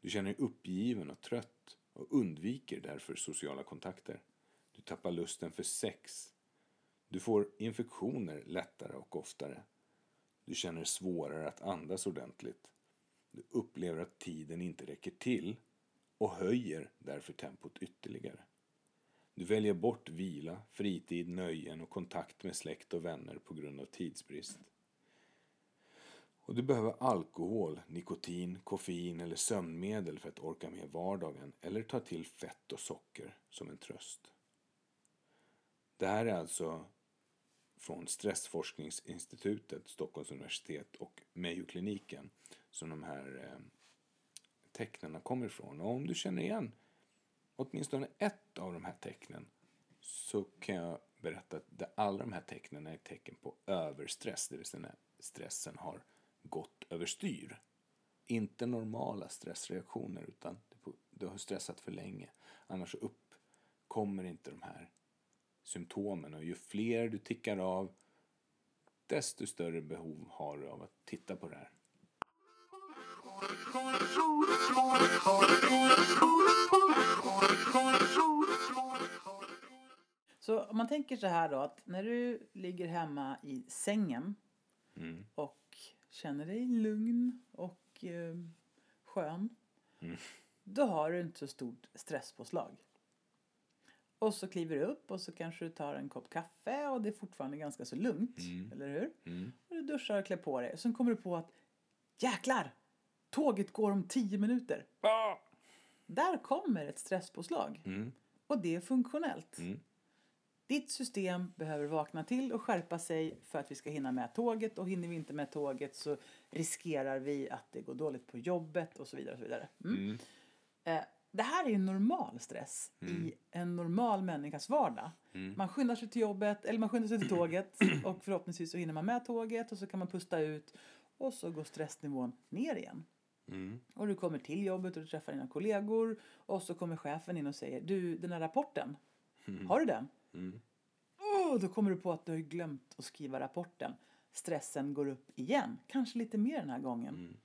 Du känner dig uppgiven och trött och undviker därför sociala kontakter. Du tappar lusten för sex. Du får infektioner lättare och oftare. Du känner svårare att andas ordentligt. Du upplever att tiden inte räcker till och höjer därför tempot ytterligare. Du väljer bort vila, fritid, nöjen och kontakt med släkt och vänner på grund av tidsbrist. Och du behöver alkohol, nikotin, koffein eller sömnmedel för att orka med vardagen eller ta till fett och socker som en tröst. Det här är alltså från Stressforskningsinstitutet, Stockholms universitet och Mayo-kliniken som de här eh, tecknen kommer ifrån. Och om du känner igen åtminstone ett av de här tecknen så kan jag berätta att alla de här tecknen är tecken på överstress, det vill säga när stressen har gått överstyr. Inte normala stressreaktioner utan du har stressat för länge. Annars uppkommer inte de här symptomen och ju fler du tickar av desto större behov har du av att titta på det här. Så om man tänker så här då att när du ligger hemma i sängen mm. och känner dig lugn och eh, skön. Mm. Då har du inte så stort stresspåslag. Och så kliver du upp och så kanske du tar en kopp kaffe och det är fortfarande ganska så lugnt. Mm. Eller hur? Mm. Och du duschar och klär på dig. Och sen kommer du på att jäklar! Tåget går om tio minuter. Ah! Där kommer ett stresspåslag. Mm. Och det är funktionellt. Mm. Ditt system behöver vakna till och skärpa sig för att vi ska hinna med tåget och hinner vi inte med tåget så riskerar vi att det går dåligt på jobbet och så vidare. Och så vidare. Mm. Mm. Eh, det här är ju normal stress mm. i en normal människas vardag. Mm. Man skyndar sig till jobbet eller man skyndar sig till tåget [CLEARS THROAT] och förhoppningsvis så hinner man med tåget och så kan man pusta ut och så går stressnivån ner igen. Mm. Och du kommer till jobbet och du träffar dina kollegor och så kommer chefen in och säger du den här rapporten, mm. har du den? Mm. Oh, då kommer du på att du har glömt att skriva rapporten. Stressen går upp igen, kanske lite mer den här gången. Mm.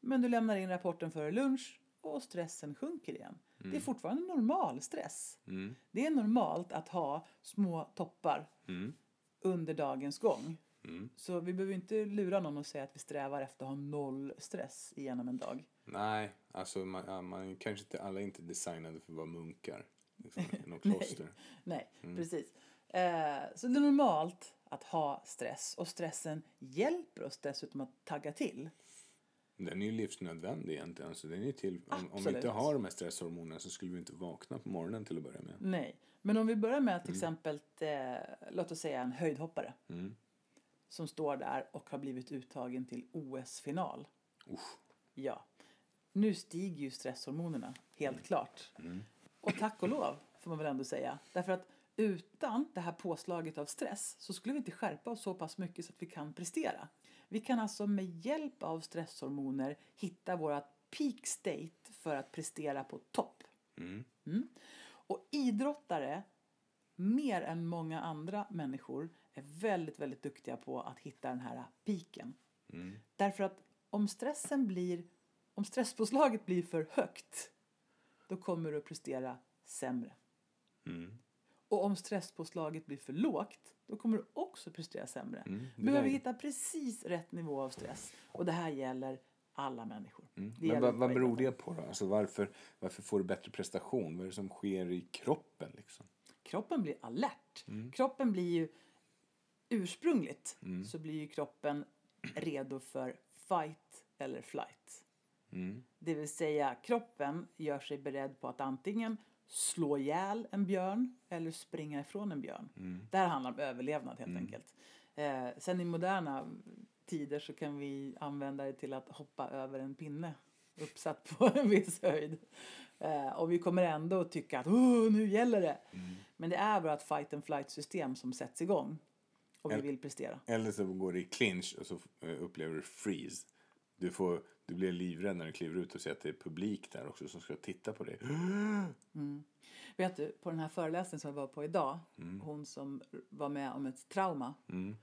Men du lämnar in rapporten före lunch och stressen sjunker igen. Mm. Det är fortfarande normal stress. Mm. Det är normalt att ha små toppar mm. under dagens gång. Mm. Så vi behöver inte lura någon och säga att vi strävar efter att ha noll stress igenom en dag. Nej, alltså man, man kanske inte, alla är inte designade för att vara munkar. Liksom, [LAUGHS] något kloster. Nej, nej mm. precis. Eh, så det är normalt att ha stress och stressen hjälper oss dessutom att tagga till. Den är ju livsnödvändig egentligen. Alltså den är till, om, om, vi inte har de här stresshormonerna så skulle vi inte vakna på morgonen till att börja med. Nej, men om vi börjar med till mm. exempel, eh, låt oss säga en höjdhoppare. Mm. Som står där och har blivit uttagen till OS-final. Ja. Nu stiger ju stresshormonerna, helt mm. klart. Mm. Och tack och lov, får man väl ändå säga. Därför att utan det här påslaget av stress så skulle vi inte skärpa oss så pass mycket så att vi kan prestera. Vi kan alltså med hjälp av stresshormoner hitta våra peak state för att prestera på topp. Mm. Mm. Och idrottare, mer än många andra människor, är väldigt, väldigt duktiga på att hitta den här piken. Mm. Därför att om stressen blir, om stresspåslaget blir för högt, då kommer du att prestera sämre. Mm. Och om stresspåslaget blir för lågt, då kommer du också prestera sämre. Mm, du behöver hitta precis rätt nivå av stress. Och det här gäller alla människor. Mm. Men vad, vad beror det på då? Alltså varför, varför får du bättre prestation? Vad är det som sker i kroppen liksom? Kroppen blir alert. Mm. Kroppen blir ju ursprungligt mm. så blir ju kroppen redo för fight eller flight. Mm. Det vill säga kroppen gör sig beredd på att antingen slå ihjäl en björn eller springa ifrån en björn. Mm. Det här handlar om överlevnad helt mm. enkelt. Eh, sen i moderna tider så kan vi använda det till att hoppa över en pinne uppsatt på [LAUGHS] en viss höjd. Eh, och vi kommer ändå att tycka att oh, nu gäller det. Mm. Men det är vårt fight and flight system som sätts igång. Och vi vill prestera. Eller så går det i clinch och så eh, upplever du freeze. Du, får, du blir livrädd när du kliver ut och ser att det är publik där också som ska titta på dig. [GASPS] Mm. Vet du, på den här föreläsningen som jag var på idag, mm. hon som var med om ett trauma. Mm.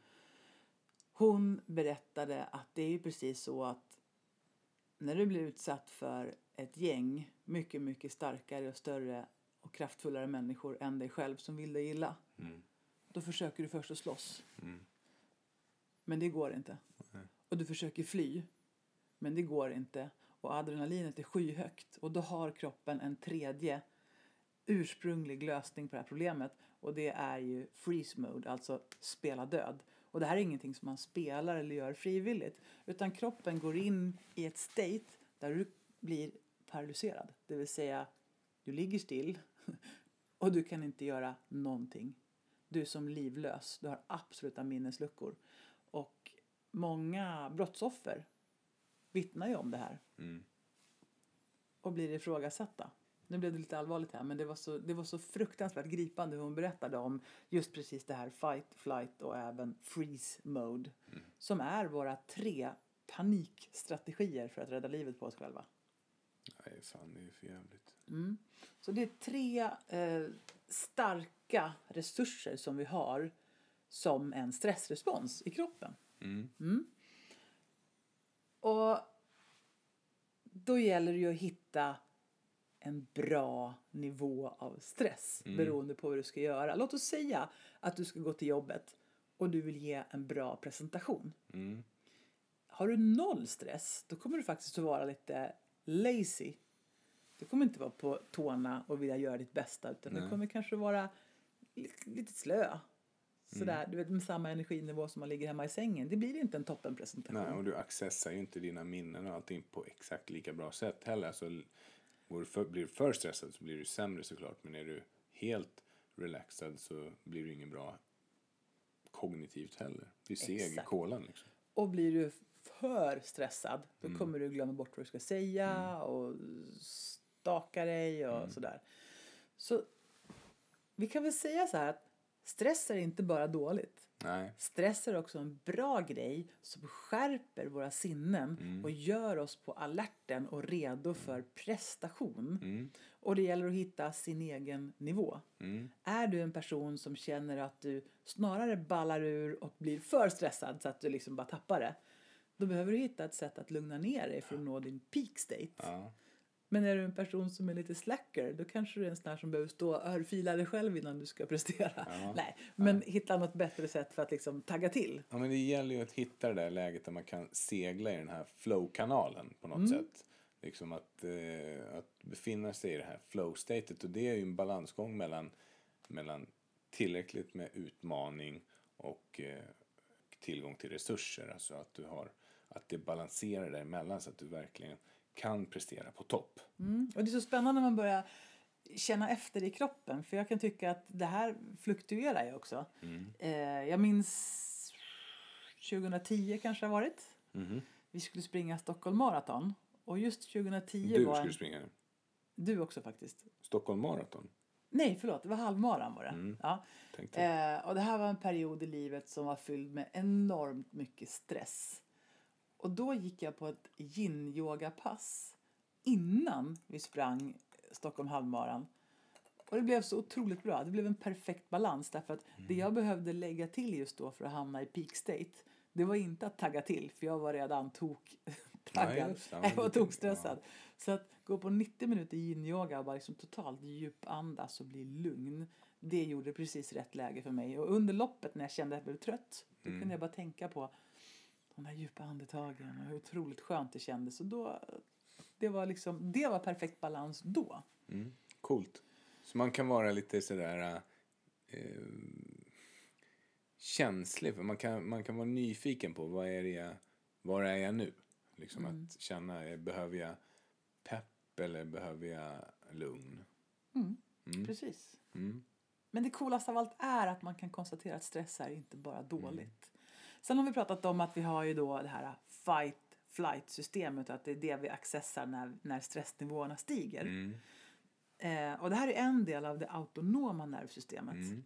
Hon berättade att det är ju precis så att när du blir utsatt för ett gäng mycket, mycket starkare och större och kraftfullare människor än dig själv som vill dig illa. Mm. Då försöker du först att slåss. Mm. Men det går inte. Och du försöker fly. Men det går inte. Och adrenalinet är skyhögt. Och då har kroppen en tredje ursprunglig lösning på det här problemet och det är ju freeze mode, alltså spela död. Och det här är ingenting som man spelar eller gör frivilligt utan kroppen går in i ett state där du blir paralyserad, det vill säga du ligger still [LAUGHS] och du kan inte göra någonting. Du är som livlös, du har absoluta minnesluckor. Och många brottsoffer vittnar ju om det här Mm. och blir ifrågasatta. Nu blev det lite allvarligt här, men det var så, det var så fruktansvärt gripande hur hon berättade om just precis det här fight, flight och även freeze mode. Som är våra tre panikstrategier för att rädda livet på oss själva. Nej, fan det är för jävligt. Mm. Så det är tre eh, starka resurser som vi har som en stressrespons i kroppen. Mm. Och då gäller det ju att hitta en bra nivå av stress beroende på vad du ska göra. Låt oss säga att du ska gå till jobbet och du vill ge en bra presentation. Mm. Har du noll stress, då kommer du faktiskt att vara lite lazy. Du kommer inte vara på tårna och vilja göra ditt bästa utan du Nej. kommer kanske vara lite, slö. Sådär, du vet med samma energinivå som man ligger hemma i sängen. Det blir inte en toppenpresentation. Nej, och du accessar ju inte dina minnen och allting på exakt lika bra sätt heller. Alltså, för, blir du för stressad så blir du sämre såklart. Men är du helt relaxad så blir du ingen bra kognitivt heller. Du är seg i kolan liksom. Och blir du för stressad då Mm. kommer du glömma bort vad du ska säga och staka dig och Mm. sådär. Så vi kan väl säga så här att stress är inte bara dåligt. Nej. Stress är också en bra grej som skärper våra sinnen Mm. och gör oss på alerten och redo för prestation. Mm. Och det gäller att hitta sin egen nivå. Mm. Är du en person som känner att du snarare ballar ur och blir för stressad så att du liksom bara tappar det. Då behöver du hitta ett sätt att lugna ner dig för att nå din peak state. Ja. Men är du en person som är lite slacker då kanske du är en sån här som behöver stå och örfila dig själv innan du ska prestera. Ja. [LAUGHS] Nej, men hitta något bättre sätt för att liksom tagga till. ja, men det gäller ju att hitta det där läget där man kan segla i den här flow-kanalen på något Mm. sätt. Liksom att, eh, att befinna sig i det här flow-statet. Och det är ju en balansgång mellan, mellan tillräckligt med utmaning och eh, tillgång till resurser. Alltså att du har, att det balanserar däremellan så att du verkligen kan prestera på topp. Mm. Och det är så spännande när man börjar känna efter i kroppen. För jag kan tycka att det här fluktuerar ju också. Mm. Eh, jag minns 2010 kanske det har varit. Mhm. Vi skulle springa Stockholm Marathon. Och just 2010 Du var... skulle springa Du också faktiskt. Stockholm Marathon. Nej, förlåt. Det var halvmaran var det. Mm. Ja. Eh, och det här var en period i livet som var fylld med enormt mycket stress. Och då gick jag på ett yin-yoga-pass innan vi sprang Stockholm halvmaran. Och det blev så otroligt bra. Det blev en perfekt balans därför att det jag behövde lägga till just då för att hamna i peak state det var inte att tagga till för jag var redan tok [LAUGHS] taggad. Ja, jag var tokstressad. Så att gå på 90 minuter yin-yoga och bara liksom totalt djupandas och bli lugn. Det gjorde precis rätt läge för mig. Och under loppet när jag kände att jag blev trött då Mm. kunde jag bara tänka på de här djupa andetagen och hur otroligt skönt det kändes. Och då, det var liksom, det var perfekt balans då. Mm. Coolt. Så man kan vara lite sådär eh, känslig. För man kan, man kan vara nyfiken på vad är jag, var är jag nu? Liksom Mm. att känna, eh, behöver jag pepp eller behöver jag lugn? Mm. Mm. Precis. Mm. Men det coolaste av allt är att man kan konstatera att stress är inte bara dåligt. Sen har vi pratat om att vi har ju då det här fight flight systemet och att det är det vi accessar när, när stressnivåerna stiger. Mm. Eh, och det här är en del av det autonoma nervsystemet. Mm.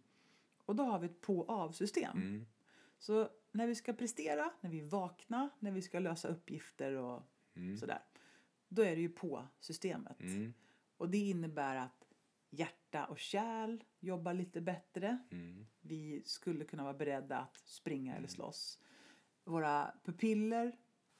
Och då har vi ett på-av-system. Mm. Så när vi ska prestera, när vi är vakna, när vi ska lösa uppgifter och Mm. sådär. Då är det ju på-systemet. Mm. Och det innebär att hjärta och kärl jobbar lite bättre. Mm. Vi skulle kunna vara beredda att springa eller slåss. Våra pupiller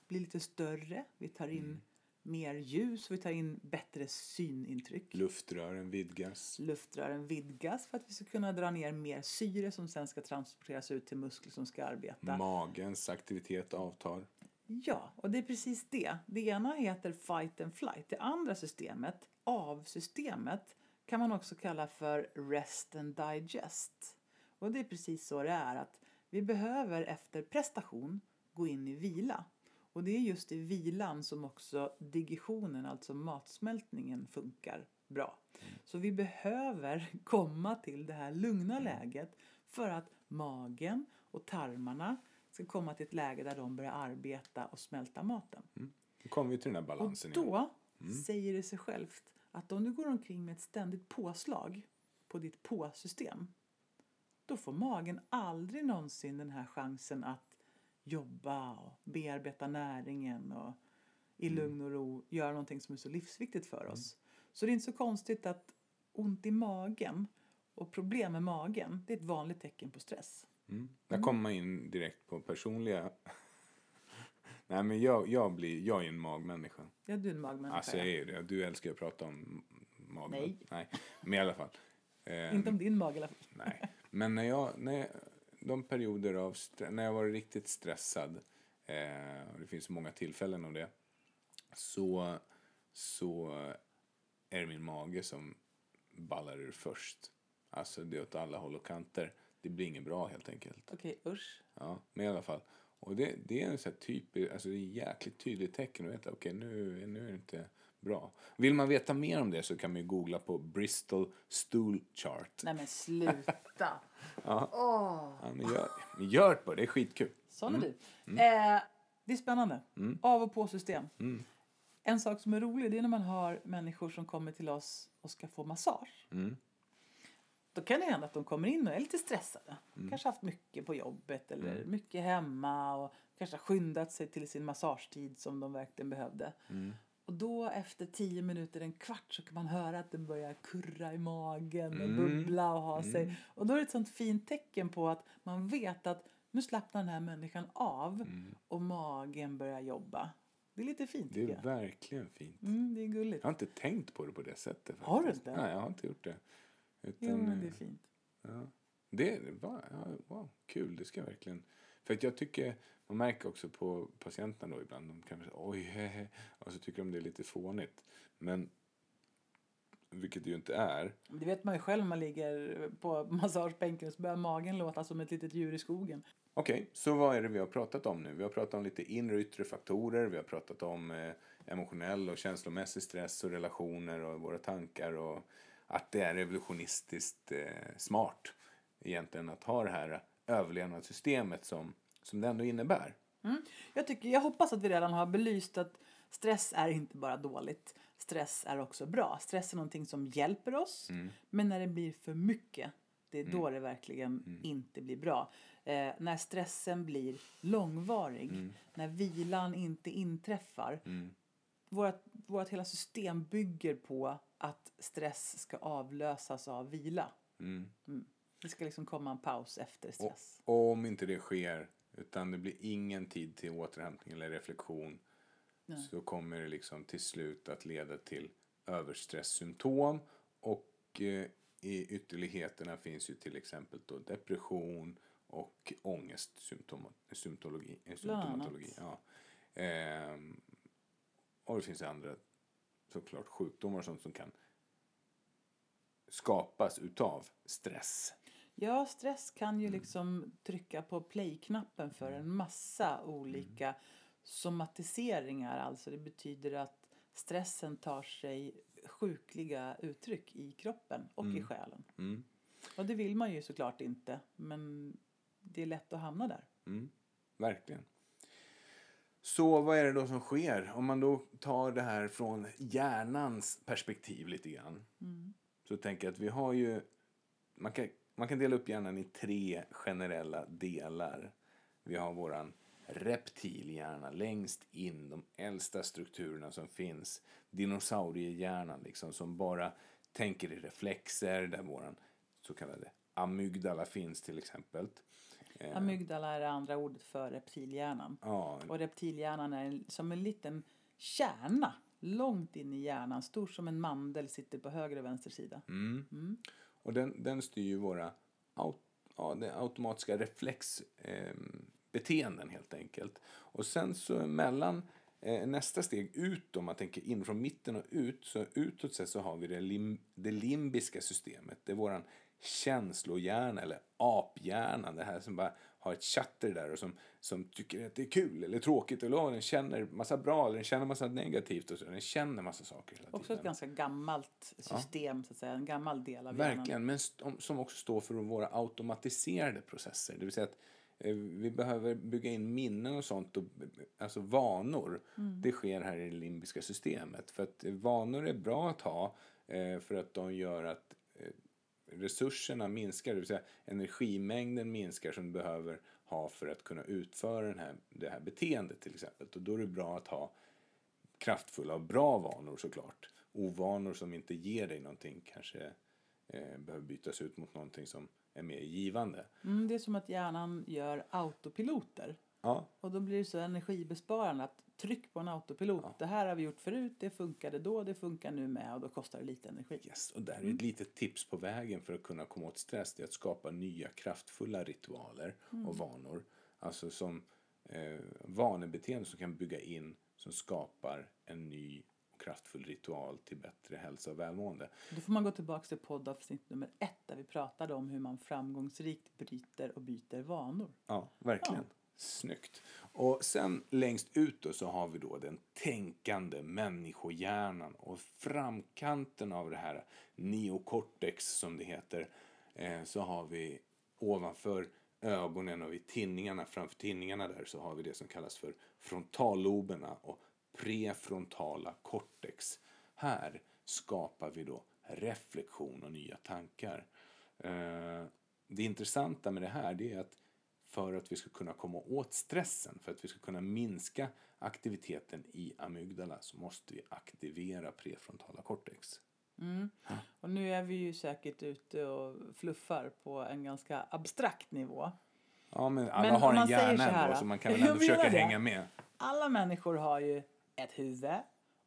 blir lite större. Vi tar in mer ljus, vi tar in bättre synintryck. Luftrören vidgas. Luftrören vidgas för att vi ska kunna dra ner mer syre som sen ska transporteras ut till muskler som ska arbeta. Magens aktivitet avtar. Ja, och det är precis det. Det ena heter fight and flight. Det andra systemet, av-systemet, kan man också kalla för rest and digest. Och det är precis så det är att vi behöver efter prestation gå in i vila. Och det är just i vilan som också digestionen, alltså matsmältningen, funkar bra. Så vi behöver [LAUGHS] komma till det här lugna läget för att magen och tarmarna ska komma till ett läge där de börjar arbeta och smälta maten. Då kommer vi till den här balansen Och igen. då säger det sig självt att om du går omkring med ett ständigt påslag på ditt på-system då får magen aldrig någonsin den här chansen att jobba och bearbeta näringen och i lugn och ro göra någonting som är så livsviktigt för oss. Så det är inte så konstigt att ont i magen och problem med magen det är ett vanligt tecken på stress. Mm. Där kommer man in direkt på personliga... Nej, men jag, jag, blir, jag är en magmänniska. Ja, du är en magmänniska. Alltså jag är det. Du älskar att prata om magen. Nej. Nej. Men i alla fall. Eh, [LAUGHS] Inte om din mag i alla fall. Nej. Men när jag, när jag, de perioder av när jag var riktigt stressad, eh, och det finns många tillfällen av det, så, så är det min mage som ballar ur först. Alltså det är åt alla håll och kanter. Det blir inget bra helt enkelt. Okej, usch. Ja, men i alla fall. Och det, det är en sån här typ, alltså det är jäkligt tydligt tecken att veta, okej nu, nu är det inte bra. Vill man veta mer om det så kan man googla på Bristol Stool Chart. Nej men sluta. [LAUGHS] Ja. Åh, Ja, men gör, gör det bara, det är skitkul. sån är du. Eh, det är spännande. Av och på system. Mm. En sak som är rolig det är när man har människor som kommer till oss och ska få massage. Mm. Då kan det hända att de kommer in och är lite stressade. Mm. Kanske haft mycket på jobbet eller mycket hemma och kanske har skyndat sig till sin massagetid som de verkligen behövde. Mm. Och då efter tio minuter, en kvart så kan man höra att det börjar kurra i magen och Mm. bubbla och ha sig. Och då är det ett sånt fint tecken på att man vet att nu slappnar den här människan av och magen börjar jobba. Det är lite fint Mm. Det är verkligen fint. Mm, det är gulligt. Jag har inte tänkt på det på det sättet. Har du faktiskt. inte? Nej, jag har inte gjort det. Utan, Jo, men det är eh, fint. Ja. Det var, ja, wow, kul, det ska jag verkligen. För att jag tycker, man märker också på patienterna då ibland, de kan säga oj, hehe, och så tycker de det är lite fånigt. Men, vilket det ju inte är. Det vet man ju själv man ligger på massagebänken så börjar magen låta som ett litet djur i skogen. Okej, så vad är det vi har pratat om nu? Vi har pratat om lite inre och yttre faktorer, vi har pratat om eh, emotionell och känslomässig stress och relationer och våra tankar och att det är evolutionistiskt eh, smart egentligen att ha det här överlevnadssystemet som, som det ändå innebär. Jag, tycker, jag hoppas att vi redan har belyst att stress är inte bara dåligt. Stress är också bra. Stress är någonting som hjälper oss. Men när det blir för mycket, det är då det verkligen inte blir bra. Eh, när stressen blir långvarig, när vilan inte inträffar. Vårt, vårt hela system bygger på att stress ska avlösas av vila. Mm. Det ska liksom komma en paus efter stress. Och om inte det sker, utan det blir ingen tid till återhämtning eller reflektion, så kommer det liksom till slut att leda till överstresssymptom och eh, i ytterligheterna finns ju till exempel då depression och ångestsymptomologi. Bland symptomatologi, ja. Ehm, och det finns andra såklart sjukdomar sånt som kan skapas utav stress. Ja, stress kan ju liksom trycka på play-knappen för en massa olika somatiseringar. Alltså det betyder att stressen tar sig sjukliga uttryck i kroppen och i själen. Mm. Och det vill man ju såklart inte, men det är lätt att hamna där. Mm, verkligen. Så vad är det då som sker? Om man då tar det här från hjärnans perspektiv lite grann. Så tänker jag att vi har ju... Man kan, man kan dela upp hjärnan i tre generella delar. Vi har våran reptilhjärna längst in, de äldsta strukturerna som finns. Dinosauriehjärnan liksom, som bara tänker i reflexer, där våran så kallade amygdala finns till exempel. Eh, Amygdala är det andra ordet för reptilhjärnan. Ja, Och reptilhjärnan är som en liten kärna långt in i hjärnan, stor som en mandel, sitter på höger och vänster sida. Mm. Och den, den styr ju våra aut, ja, automatiska reflexbeteenden eh, beteenden helt enkelt. Och sen så mellan eh, nästa steg ut, om man tänker in från mitten och ut, så utåt sett så har vi det, lim, det limbiska systemet. Det är våran känslohjärna eller aphjärnan, det här som bara har ett chatter där och som, som tycker att det är kul eller tråkigt eller oh, den känner massa bra eller den känner massa negativt och så. Den känner massa saker hela Också tiden. ett ganska gammalt system, så att säga. En gammal del av Verkligen, hjärnan. men st- som också står för våra automatiserade processer. Det vill säga att eh, vi behöver bygga in minnen och sånt, och, alltså vanor. Det sker här i det limbiska systemet. För att eh, vanor är bra att ha eh, för att de gör att resurserna minskar, det vill säga energimängden minskar som du behöver ha för att kunna utföra den här, det här beteendet till exempel. Och då är det bra att ha kraftfulla och bra vanor såklart. Ovanor som inte ger dig någonting kanske eh, behöver bytas ut mot någonting som är mer givande. Mm, det är som att hjärnan gör autopiloter. Ja, Och då blir det så energibesparande att tryck på en autopilot. Det här har vi gjort förut, det funkade då, det funkar nu med och då kostar det lite energi. yes. och där är ett litet tips på vägen för att kunna komma åt stress. Det är att skapa nya kraftfulla ritualer och vanor. Alltså som eh, vanebeteende som kan bygga in som skapar en ny kraftfull ritual till bättre hälsa och välmående. Då får man gå tillbaka till poddavsnitt nummer ett där vi pratade om hur man framgångsrikt bryter och byter vanor. Ja, verkligen. Snyggt. Och sen längst ut då så har vi då den tänkande människohjärnan och framkanten av det här neocortex som det heter eh, så har vi ovanför ögonen och vid tinningarna, framför tinningarna där så har vi det som kallas för frontalloberna och prefrontala cortex. Här skapar vi då reflektion och nya tankar. Eh, det intressanta med det här det är att för att vi ska kunna komma åt stressen, för att vi ska kunna minska aktiviteten i amygdala så måste vi aktivera prefrontala cortex. Och nu är vi ju säkert ute och fluffar på en ganska abstrakt nivå. Ja, men alla Men har en hjärna så här, ändå så man kan [LAUGHS] väl ändå försöka det. hänga med. Alla människor har ju ett huvud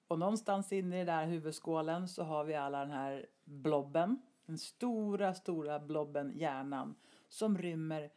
och någonstans inne i den där huvudskålen så har vi alla den här blobben. Den stora, stora blobben, hjärnan, som rymmer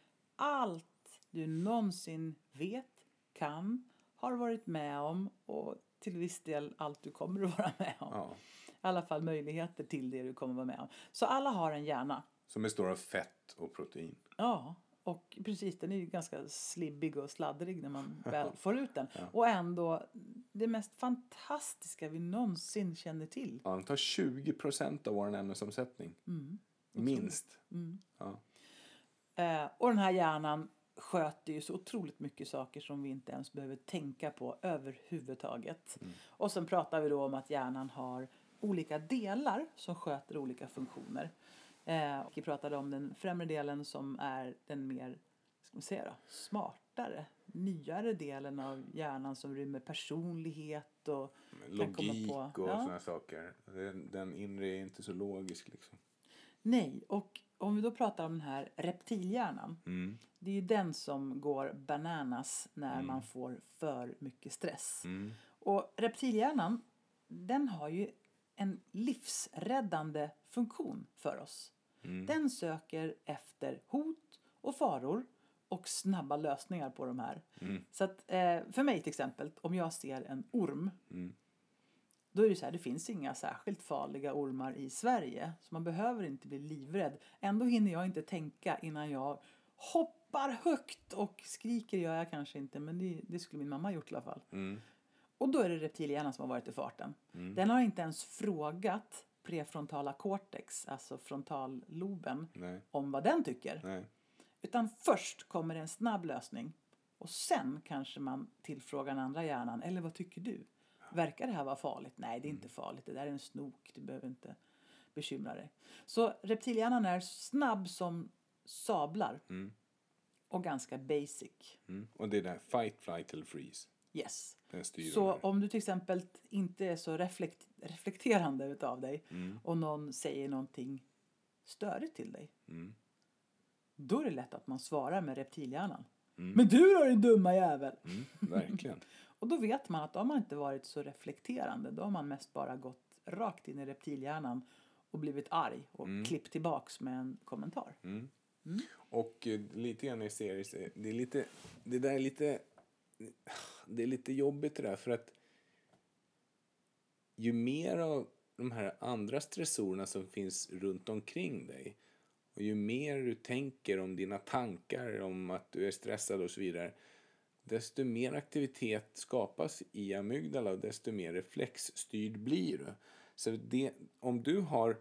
allt du någonsin vet, kan, har varit med om och till viss del allt du kommer att vara med om. Ja, I alla fall möjligheter till det du kommer att vara med om. Så alla har en hjärna. som består av fett och protein. Ja, och precis den är ju ganska slibbig och sladdrig när man [LAUGHS] väl får ut den. Och ändå det mest fantastiska vi någonsin känner till. Ja, den tar 20 procent av vår ämnesomsättning. Mm. Minst. Ja. Eh, och den här hjärnan sköter ju så otroligt mycket saker som vi inte ens behöver tänka på överhuvudtaget. Och sen pratar vi då om att hjärnan har olika delar som sköter olika funktioner. Eh, och vi pratade om den främre delen som är den mer ska man säga då, smartare, nyare delen av hjärnan som rymmer personlighet och Logik på- och Ja. sådana saker. Den, den inre är inte så logisk liksom. Nej, och om vi då pratar om den här reptilhjärnan. Mm. Det är ju den som går bananas när man får för mycket stress. Mm. Och reptilhjärnan, den har ju en livsräddande funktion för oss. Mm. Den söker efter hot och faror och snabba lösningar på de här. Mm. Så att, eh, för mig till exempel, om jag ser en orm Mm. Då är det så här, det finns inga särskilt farliga ormar i Sverige. Så man behöver inte bli livrädd. Ändå hinner jag inte tänka innan jag hoppar högt och skriker gör jag kanske inte. Men det, det skulle min mamma ha gjort i alla fall. Mm. Och då är det reptilhjärnan som har varit i farten. Den har inte ens frågat prefrontala cortex, alltså frontalloben, Nej, om vad den tycker. nej. Utan först kommer en snabb lösning. Och sen kanske man tillfrågar den andra hjärnan. Eller vad tycker du? Verkar det här vara farligt? Nej, det är inte farligt. Det där är en snok. Du behöver inte bekymra dig. Så reptilhjärnan är snabb som sablar. Mm. Och ganska basic. Mm. Och det är där fight, flight eller freeze. Yes. Så om du till exempel inte är så reflekt reflekterande utav dig Mm. och någon säger någonting störigt till dig. Mm. Då är det lätt att man svarar med reptilhjärnan. Mm. Men du då din dumma jävel! Mm. Verkligen. [LAUGHS] Och då vet man att då har man inte varit så reflekterande. Då har man mest bara gått rakt in i reptilhjärnan och blivit arg och klippt tillbaks med en kommentar. Mm. Och eh, lite grann i series, eh, det är lite, det där är lite, det är lite jobbigt det där för att ju mer av de här andra stressorerna som finns runt omkring dig och ju mer du tänker om dina tankar om att du är stressad och så vidare desto mer aktivitet skapas i amygdala och desto mer reflexstyrd blir du. Så det, om du har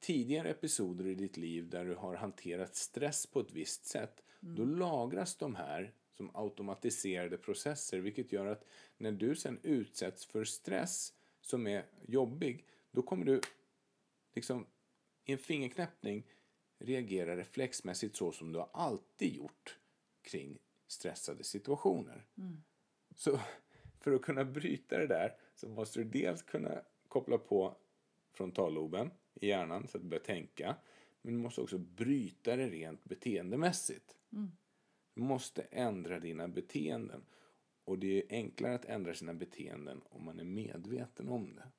tidigare episoder i ditt liv där du har hanterat stress på ett visst sätt, mm. då lagras de här som automatiserade processer, vilket gör att när du sen utsätts för stress som är jobbig, då kommer du liksom i en fingerknäppning reagera reflexmässigt så som du har alltid gjort kring stressade situationer. Mm. Så för att kunna bryta det där så måste du dels kunna koppla på frontalloben i hjärnan så att du börjar tänka. Men du måste också bryta det rent beteendemässigt. Mm. Du måste ändra dina beteenden. Och det är enklare att ändra sina beteenden om man är medveten om det.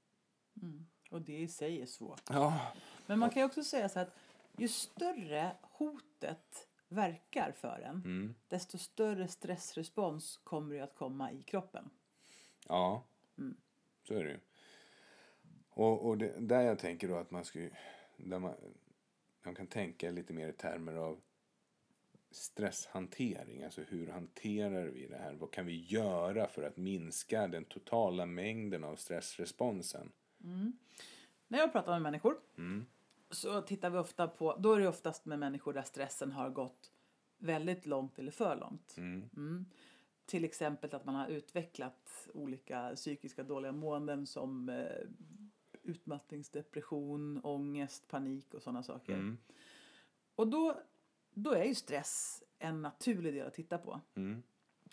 Mm. Och det i sig är svårt. Ja. Men man kan ju också säga så att ju större hotet verkar för en, mm. desto större stressrespons kommer det att komma i kroppen. Ja, mm. så är det ju. Och, och det, där jag tänker då att man ska där man, man kan tänka lite mer i termer av stresshantering. Alltså hur hanterar vi det här? Vad kan vi göra för att minska den totala mängden av stressresponsen? Mm. När jag pratar med människor mm. Så tittar vi ofta på, då är det oftast med människor där stressen har gått väldigt långt eller för långt. Mm. mm. Till exempel att man har utvecklat olika psykiska dåliga måenden som eh, utmattningsdepression, ångest, panik och sådana saker. Mm. Och då, då är ju stress en naturlig del att titta på. Mm.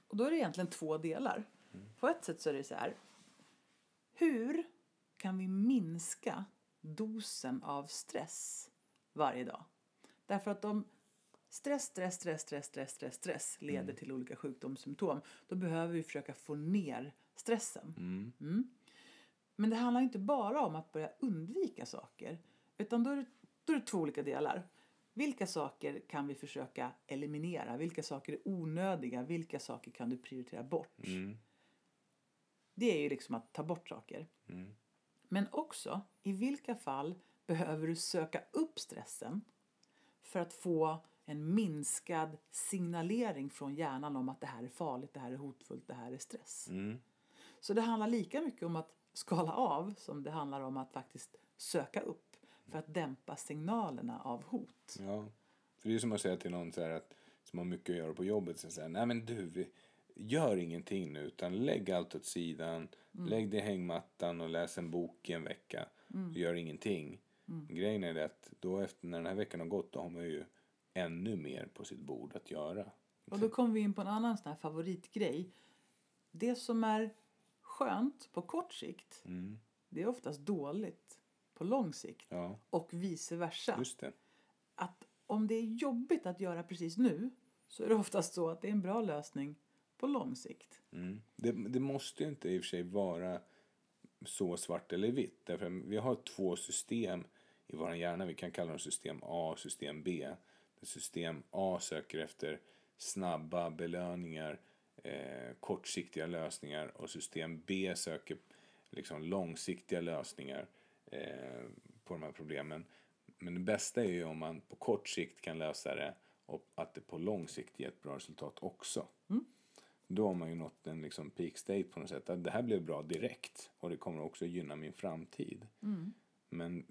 Och då är det egentligen två delar. Mm. På ett sätt så är det så här. Hur kan vi minska dosen av stress varje dag? Därför att om stress, stress, stress, stress, stress, stress, stress leder mm. till olika sjukdomssymptom, då behöver vi försöka få ner stressen. Mm. Mm. Men det handlar inte bara om att börja undvika saker. Utan då är, det, då är det två olika delar. Vilka saker kan vi försöka eliminera? Vilka saker är onödiga? Vilka saker kan du prioritera bort? Mm. Det är ju liksom att ta bort saker. Men också, i vilka fall behöver du söka upp stressen för att få en minskad signalering från hjärnan om att det här är farligt, det här är hotfullt, det här är stress. Mm. Så det handlar lika mycket om att skala av som det handlar om att faktiskt söka upp för att dämpa signalerna av hot. Ja, för det är som att säga till någon så att, som har mycket att göra på jobbet, så säger nej men du, gör ingenting nu utan lägg allt åt sidan, mm. lägg dig i hängmattan och läs en bok i en vecka. Mm. Gör ingenting. Mm. Grejen är att då efter när den här veckan har gått då har man ju ännu mer på sitt bord att göra. Och då kommer vi in på en annan sån här favoritgrej. Det som är skönt på kort sikt, mm. det är oftast dåligt på lång sikt. Ja. Och vice versa. Just det. Att om det är jobbigt att göra precis nu så är det oftast så att det är en bra lösning på lång sikt. Mm. Det, det, måste ju inte i och för sig vara så svart eller vitt. Därför vi har två system i vår hjärna. Vi kan kalla dem system A och system B. System A söker efter snabba belöningar eh, kortsiktiga lösningar och system B söker liksom långsiktiga lösningar eh, på de här problemen. Men det bästa är ju om man på kort sikt kan lösa det och att det på lång sikt ger ett bra resultat också. Mm. Då har man ju nått en liksom peak state på något sätt. Att det här blev bra direkt och det kommer också gynna min framtid. Mm. Men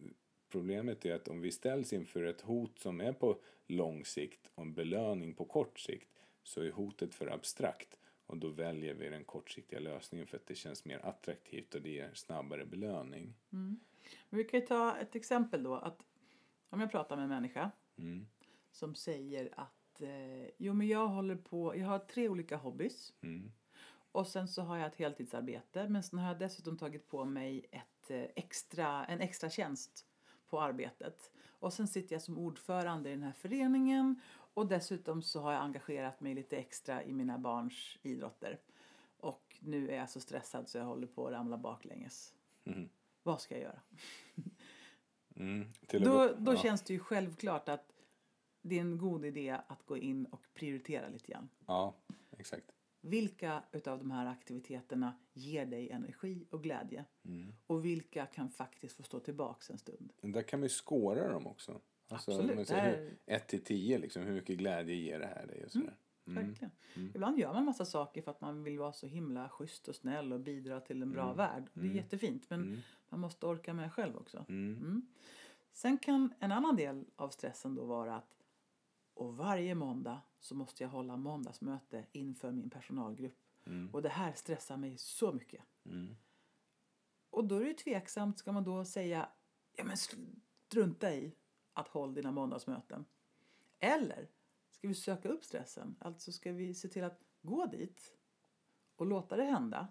problemet är att om vi ställs inför ett hot som är på lång sikt och en belöning på kort sikt så är hotet för abstrakt och då väljer vi den kortsiktiga lösningen för att det känns mer attraktivt och det ger snabbare belöning. Mm. Vi kan ju ta ett exempel då. att Om jag pratar med en människa mm. som säger att eh, jo men jag håller på, jag har tre olika hobbys. Mm. Och sen så har jag ett heltidsarbete men sen har jag dessutom tagit på mig ett eh, extra, en extra tjänst på arbetet. Och sen sitter jag som ordförande i den här föreningen och dessutom så har jag engagerat mig lite extra i mina barns idrotter. Och nu är jag så stressad så jag håller på att ramla baklänges. Mm. Vad ska jag göra? Mm, då då ja. känns det ju självklart att det är en god idé att gå in och prioritera lite grann. Ja, exakt. vilka utav de här aktiviteterna ger dig energi och glädje? Mm. Och vilka kan faktiskt få stå tillbaks en stund? Där kan vi skåra dem också. Alltså, Absolut, man säger här- hur- 1 till 10, liksom, hur mycket glädje ger det här dig? Och sådär. Mm. Verkligen. Ibland gör man massa saker för att man vill vara så himla schysst och snäll och bidra till en bra Mm. värld. Det är jättefint men Mm. man måste orka med själv också. Mm. Mm. Sen kan en annan del av stressen då vara att och varje måndag så måste jag hålla måndagsmöte inför min personalgrupp. Mm. Och det här stressar mig så mycket. Mm. Och då är det ju tveksamt, ska man då säga ja men strunta i att hålla dina måndagsmöten? Eller ska vi söka upp stressen? Alltså ska vi se till att gå dit och låta det hända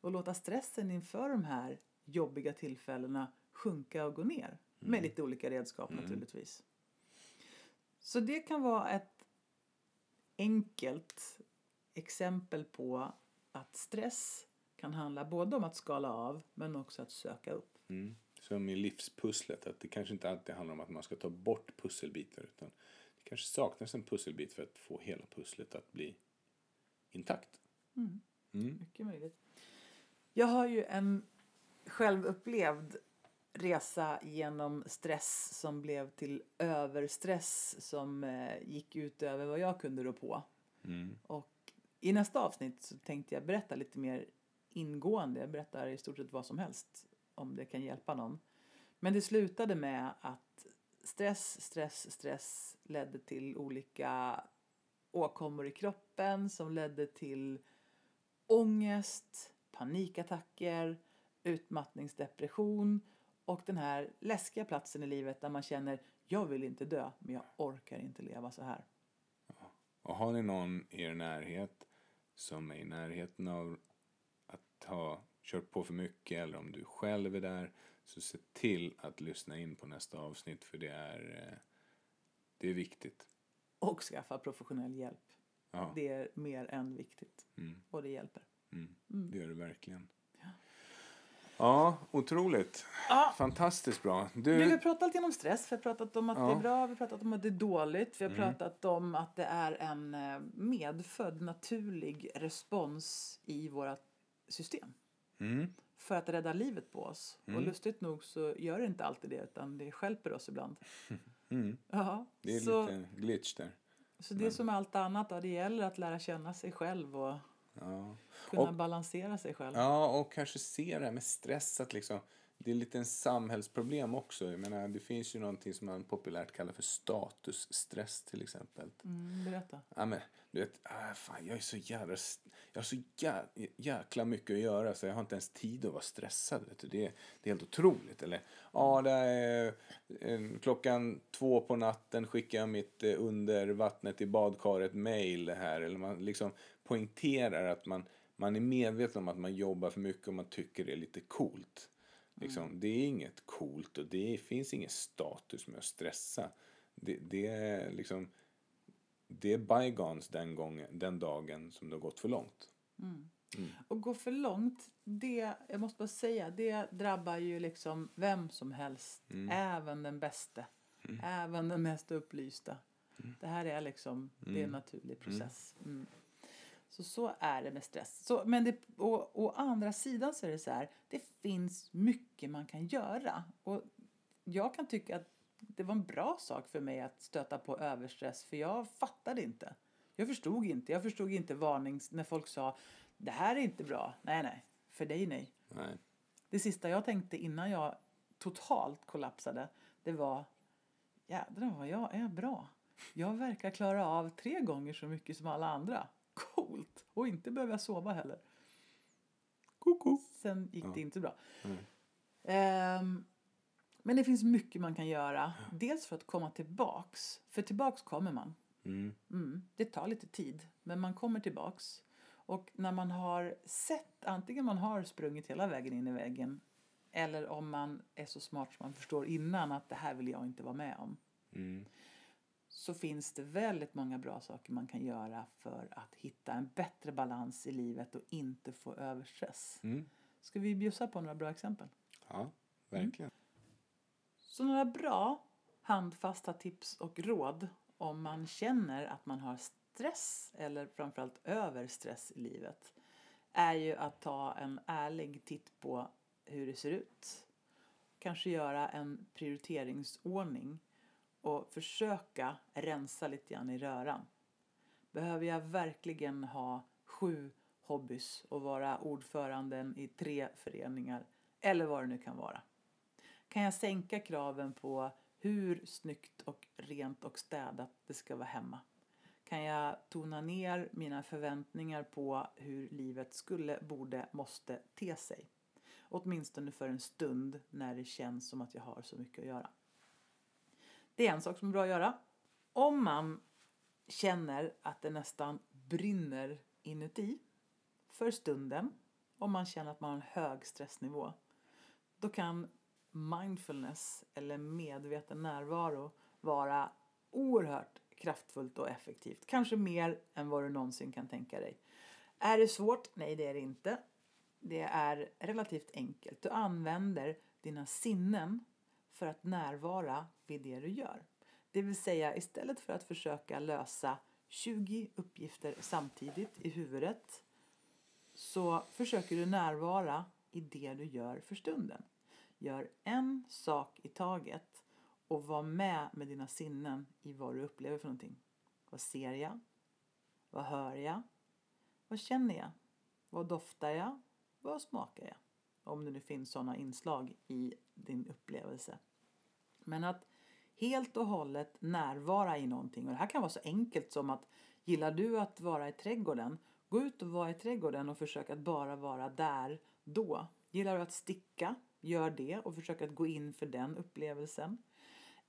och låta stressen inför de här jobbiga tillfällena sjunka och gå ner med lite olika redskap naturligtvis. Så det kan vara ett enkelt exempel på att stress kan handla både om att skala av men också att söka upp. Mm. Som i livspusslet, att det kanske inte alltid handlar om att man ska ta bort pusselbitar utan det kanske saknas en pusselbit för att få hela pusslet att bli intakt. Mm. Mm. Mycket möjligt. Jag har ju en självupplevd resa genom stress som blev till överstress som eh, gick ut över vad jag kunde rå på. Mm. Och i nästa avsnitt så tänkte jag berätta lite mer ingående. Jag berättar i stort sett vad som helst om det kan hjälpa någon. Men det slutade med att stress, stress, stress ledde till olika åkommor i kroppen som ledde till ångest, panikattacker, utmattningsdepression och den här läskiga platsen i livet där man känner jag vill inte dö men jag orkar inte leva så här. Och har ni någon i er närhet som är i närheten av att ha kört på för mycket eller om du själv är där så se till att lyssna in på nästa avsnitt för det är, eh, det är viktigt. Och skaffa professionell hjälp. Ja, Det är mer än viktigt. mm, Och det hjälper. mm, Mm. det gör det verkligen. Ja, otroligt. Ja. Fantastiskt bra. Vi har Du, pratat lite om stress, vi har pratat om att det Ja. är bra, vi har pratat om att det är dåligt, vi har Mm. pratat om att det är en eh, medfödd naturlig respons i vårt system mm, för att rädda livet på oss. Och Mm. lustigt nog så gör det inte alltid det, utan det skälper oss ibland. [LAUGHS] mm, Ja, det är så, lite glitch där. så det är som allt annat, då, det gäller att lära känna sig själv och Ja. kunna Och- balansera sig själv. Ja, och kanske se det här med stress att liksom, det är lite en samhällsproblem också. Jag menar, det finns ju någonting som man populärt kallar för statusstress till exempel. Mm, berätta. Ja, men, du vet, ah, fan, jag är så jävla... Jag har så jä, jäkla mycket att göra så jag har inte ens tid att vara stressad. Vet du. Det, är, det är helt otroligt. Eller, ja, det är, eh, klockan två på natten skickar jag mitt eh, under vattnet i badkaret mail här. Eller man liksom poängterar att man, man är medveten om att man jobbar för mycket och man tycker det är lite coolt. Liksom, Det är inget coolt och det finns ingen status med att stressa. Det, det är liksom det är bygons den, gången, den dagen som det har gått för långt. Mm. Mm. Och gå för långt, det, jag måste bara säga, det drabbar ju liksom vem som helst. Mm. Även den bäste. Även den mest upplysta. Det här är liksom, det är en Mm. naturlig process. Så så är det med stress. Så, men det, å, å andra sidan så är det så här, det finns mycket man kan göra. Och jag kan tycka att det var en bra sak för mig att stöta på överstress för jag fattade inte. Jag förstod inte. Jag förstod inte varnings när folk sa det här är inte bra. Nej, nej. För dig nej. Nej. Det sista jag tänkte innan jag totalt kollapsade det var jädrar vad jag är bra. Jag verkar klara av tre gånger så mycket som alla andra. Coolt! Och inte behöver jag sova heller. Koko. Sen gick det Ja. inte bra. Ehm, men det finns mycket man kan göra. Dels för att komma tillbaks. För tillbaks kommer man. Mm. Mm, det tar lite tid, men man kommer tillbaks. Och när man har sett, antingen man har sprungit hela vägen in i väggen eller om man är så smart som man förstår innan att det här vill jag inte vara med om. Mm. Så finns det väldigt många bra saker man kan göra för att hitta en bättre balans i livet och inte få överstress. Mm. Ska vi bjussa på några bra exempel? Ja, verkligen. Så några bra handfasta tips och råd om man känner att man har stress, eller framförallt överstress i livet, är ju att ta en ärlig titt på hur det ser ut. Kanske göra en prioriteringsordning och försöka rensa lite grann i röran. Behöver jag verkligen ha sju hobbys och vara ordföranden i tre föreningar eller vad det nu kan vara? Kan jag sänka kraven på hur snyggt och rent och städat det ska vara hemma? Kan jag tona ner mina förväntningar på hur livet skulle, borde, måste te sig? Åtminstone för en stund när det känns som att jag har så mycket att göra. Det är en sak som är bra att göra. Om man känner att det nästan brinner inuti för stunden, om man känner att man har en hög stressnivå, då kan mindfulness eller medveten närvaro vara oerhört kraftfullt och effektivt. Kanske mer än vad du någonsin kan tänka dig. Är det svårt? Nej, det är det inte. Det är relativt enkelt. Du använder dina sinnen för att närvara vid det du gör. Det vill säga istället för att försöka lösa 20 uppgifter samtidigt i huvudet så försöker du närvara i det du gör för stunden. Gör en sak i taget och var med med dina sinnen i vad du upplever för någonting. Vad ser jag? Vad hör jag? Vad känner jag? Vad doftar jag? Vad smakar jag? Om det nu finns sådana inslag i din upplevelse. Men att helt och hållet närvara i någonting. Och det här kan vara så enkelt som att gillar du att vara i trädgården, gå ut och vara i trädgården och försök att bara vara där då. Gillar du att sticka, gör det och försök att gå in för den upplevelsen.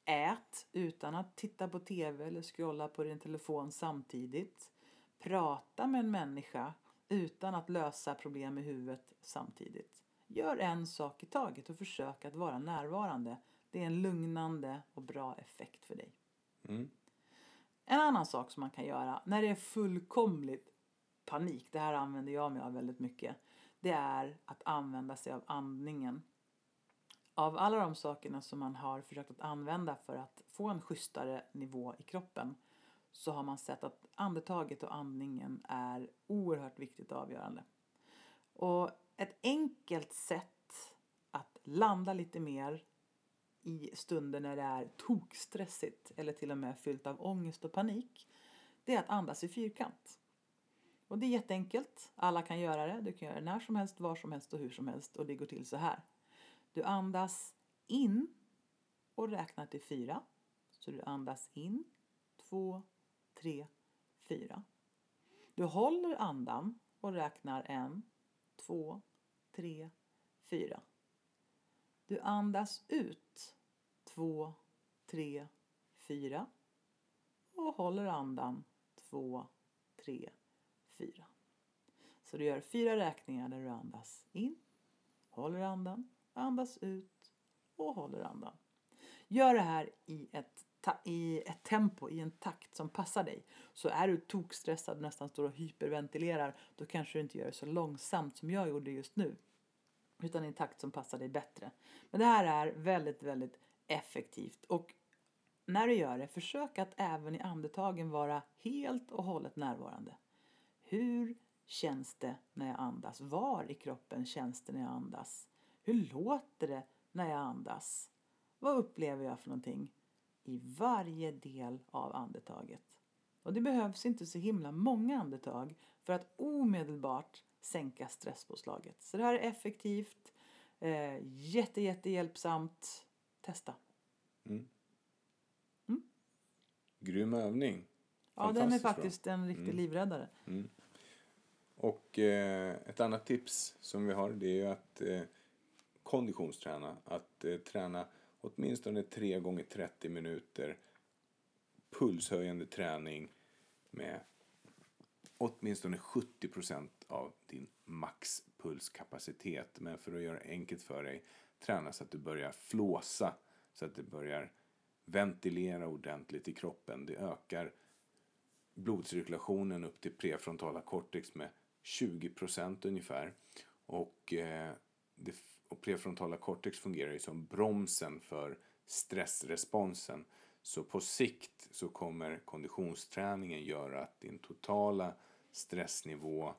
Ät utan att titta på TV eller scrolla på din telefon samtidigt. Prata med en människa utan att lösa problem i huvudet samtidigt. Gör en sak i taget och försök att vara närvarande. Det är en lugnande och bra effekt för dig. Mm. En annan sak som man kan göra när det är fullkomligt panik, det här använder jag mig av väldigt mycket, det är att använda sig av andningen. Av alla de sakerna som man har försökt att använda för att få en schysstare nivå i kroppen så har man sett att andetaget och andningen är oerhört viktigt och avgörande. Och ett enkelt sätt att landa lite mer i stunder när det är tokstressigt eller till och med fyllt av ångest och panik, det är att andas i fyrkant. Och det är jätteenkelt. Alla kan göra det. Du kan göra det när som helst, var som helst och hur som helst. Och det går till så här. Du andas in och räknar till fyra. Så du andas in, två, tre, fyra. Du håller andan och räknar en, två, tre, fyra. Du andas ut två, tre, fyra och håller andan två, tre, fyra. Så du gör fyra räkningar där du andas in, håller andan, andas ut och håller andan. Gör det här i ett, i ett tempo, i en takt som passar dig. Så är du tokstressad och nästan står och hyperventilerar då kanske du inte gör det så långsamt som jag gjorde just nu. Utan i en takt som passar dig bättre. Men det här är väldigt, väldigt effektivt. Och när du gör det, försök att även i andetagen vara helt och hållet närvarande. Hur känns det när jag andas? Var i kroppen känns det när jag andas? Hur låter det när jag andas? Vad upplever jag för någonting? I varje del av andetaget. Och det behövs inte så himla många andetag för att omedelbart sänka stresspåslaget. Så det här är effektivt, eh, jätte, jätte hjälpsamt. Testa. Mm. Mm. Grym övning. Ja, den är Fantastiskt bra. faktiskt en riktig Mm. livräddare. Mm. Och eh, ett annat tips som vi har det är ju att eh, konditionsträna. Att eh, träna åtminstone tre gånger 30 minuter pulshöjande träning med åtminstone 70 procent av din maxpulskapacitet. Men för att göra det enkelt för dig, träna så att du börjar flåsa, så att du börjar ventilera ordentligt i kroppen. Det ökar blodcirkulationen upp till prefrontala cortex med 20 procent ungefär. Och, eh, det, och prefrontala cortex fungerar ju som bromsen för stressresponsen. Så på sikt så kommer konditionsträningen göra att din totala stressnivå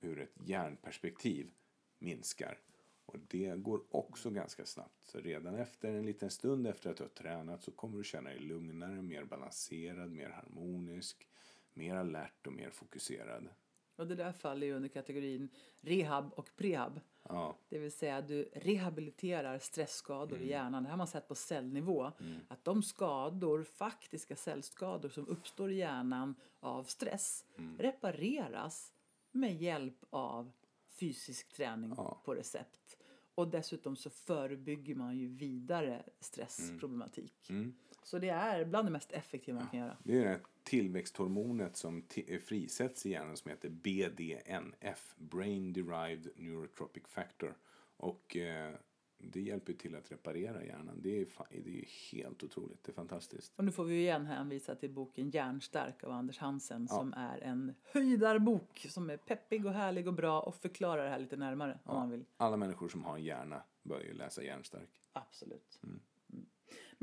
ur ett hjärnperspektiv minskar. Och det går också ganska snabbt. Så redan efter en liten stund efter att du har tränat så kommer du känna dig lugnare, mer balanserad, mer harmonisk, mer alert och mer fokuserad. Och det där faller ju under kategorin rehab och prehab. Ja, Det vill säga du rehabiliterar stressskador Mm. i hjärnan. Det har man sett på cellnivå. Att de skador, faktiska cellskador som uppstår i hjärnan av stress Mm. repareras med hjälp av fysisk träning Ja. på recept. Och dessutom så förebygger man ju vidare stressproblematik. Mm. Så det är bland det mest effektiva man kan göra. det är här tillväxthormonet som ti- frisätts i hjärnan som heter BDNF, Brain Derived Neurotropic Factor. Och eh, det hjälper till att reparera hjärnan. Det är, det är helt otroligt, det är fantastiskt. Och nu får vi igen hänvisa till boken Hjärnstark av Anders Hansen som är en höjdarbok som är peppig och härlig och bra och förklarar det här lite närmare om man vill. Alla människor som har en hjärna bör ju läsa Hjärnstark. Absolut. Mm.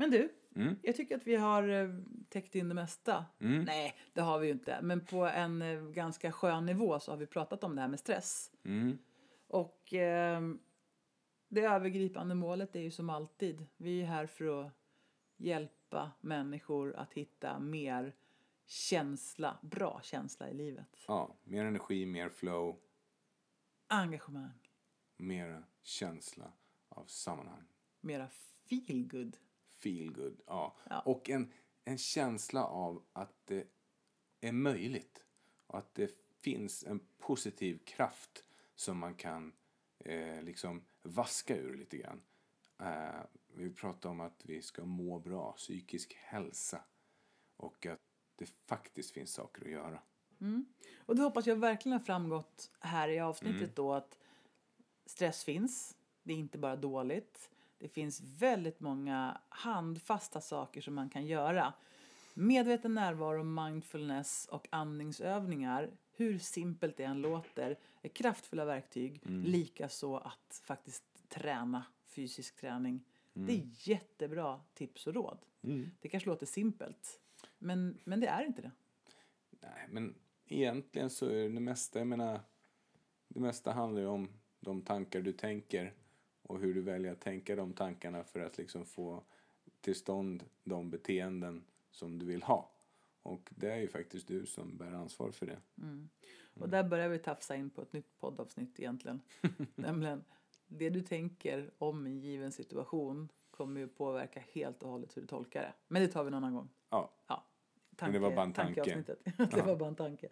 Men du, jag tycker att vi har eh, täckt in det mesta. Nej, det har vi ju inte. Men på en eh, ganska skön nivå så har vi pratat om det här med stress. Mm. Och eh, det övergripande målet är ju som alltid, vi är här för att hjälpa människor att hitta mer känsla, bra känsla i livet. Ja, mer energi, mer flow, Engagemang, mer känsla av sammanhang. mera feel good. Feel good, ja. Ja. Och en, en känsla av att det är möjligt. Och att det finns en positiv kraft som man kan eh, liksom vaska ur lite grann. Eh, vi pratar om att vi ska må bra, psykisk hälsa. Och att det faktiskt finns saker att göra. Och det hoppas jag verkligen har framgått här i avsnittet då att stress finns. Det är inte bara dåligt. Det finns väldigt många handfasta saker som man kan göra. Medveten närvaro, mindfulness och andningsövningar, hur simpelt det än låter, är kraftfulla verktyg. Likaså att faktiskt träna fysisk träning. Det är jättebra tips och råd. Det kanske låter simpelt, men, men det är inte det. Nej, men egentligen så är det mesta, jag menar, det mesta handlar ju om de tankar du tänker och hur du väljer att tänka de tankarna för att liksom få till stånd de beteenden som du vill ha. Och det är ju faktiskt du som bär ansvar för det. Och där börjar vi tafsa in på ett nytt poddavsnitt egentligen. [LAUGHS] Nämligen, det du tänker om en given situation kommer ju påverka helt och hållet hur du tolkar det. Men det tar vi en annan gång. Ja, Ja, Men det var bara en tanke. tankeavsnittet. [LAUGHS] det var bara en tanke.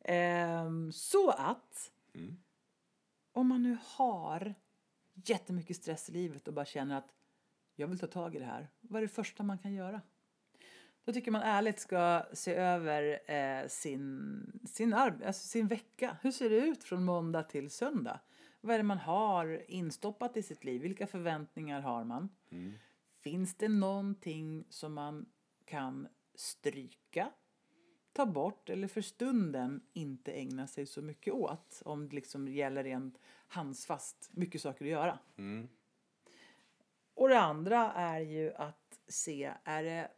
Ehm, så att, Mm. om man nu har jättemycket stress i livet och bara känner att jag vill ta tag i det här. Vad är det första man kan göra? Då tycker man ärligt ska se över eh, sin, sin, arb- alltså sin vecka. Hur ser det ut från måndag till söndag? Vad är det man har instoppat i sitt liv? Vilka förväntningar har man? Finns det någonting som man kan stryka, ta bort eller för stunden inte ägna sig så mycket åt om det liksom gäller rent handsfast, mycket saker att göra. Mm. Och det andra är ju att se, är det,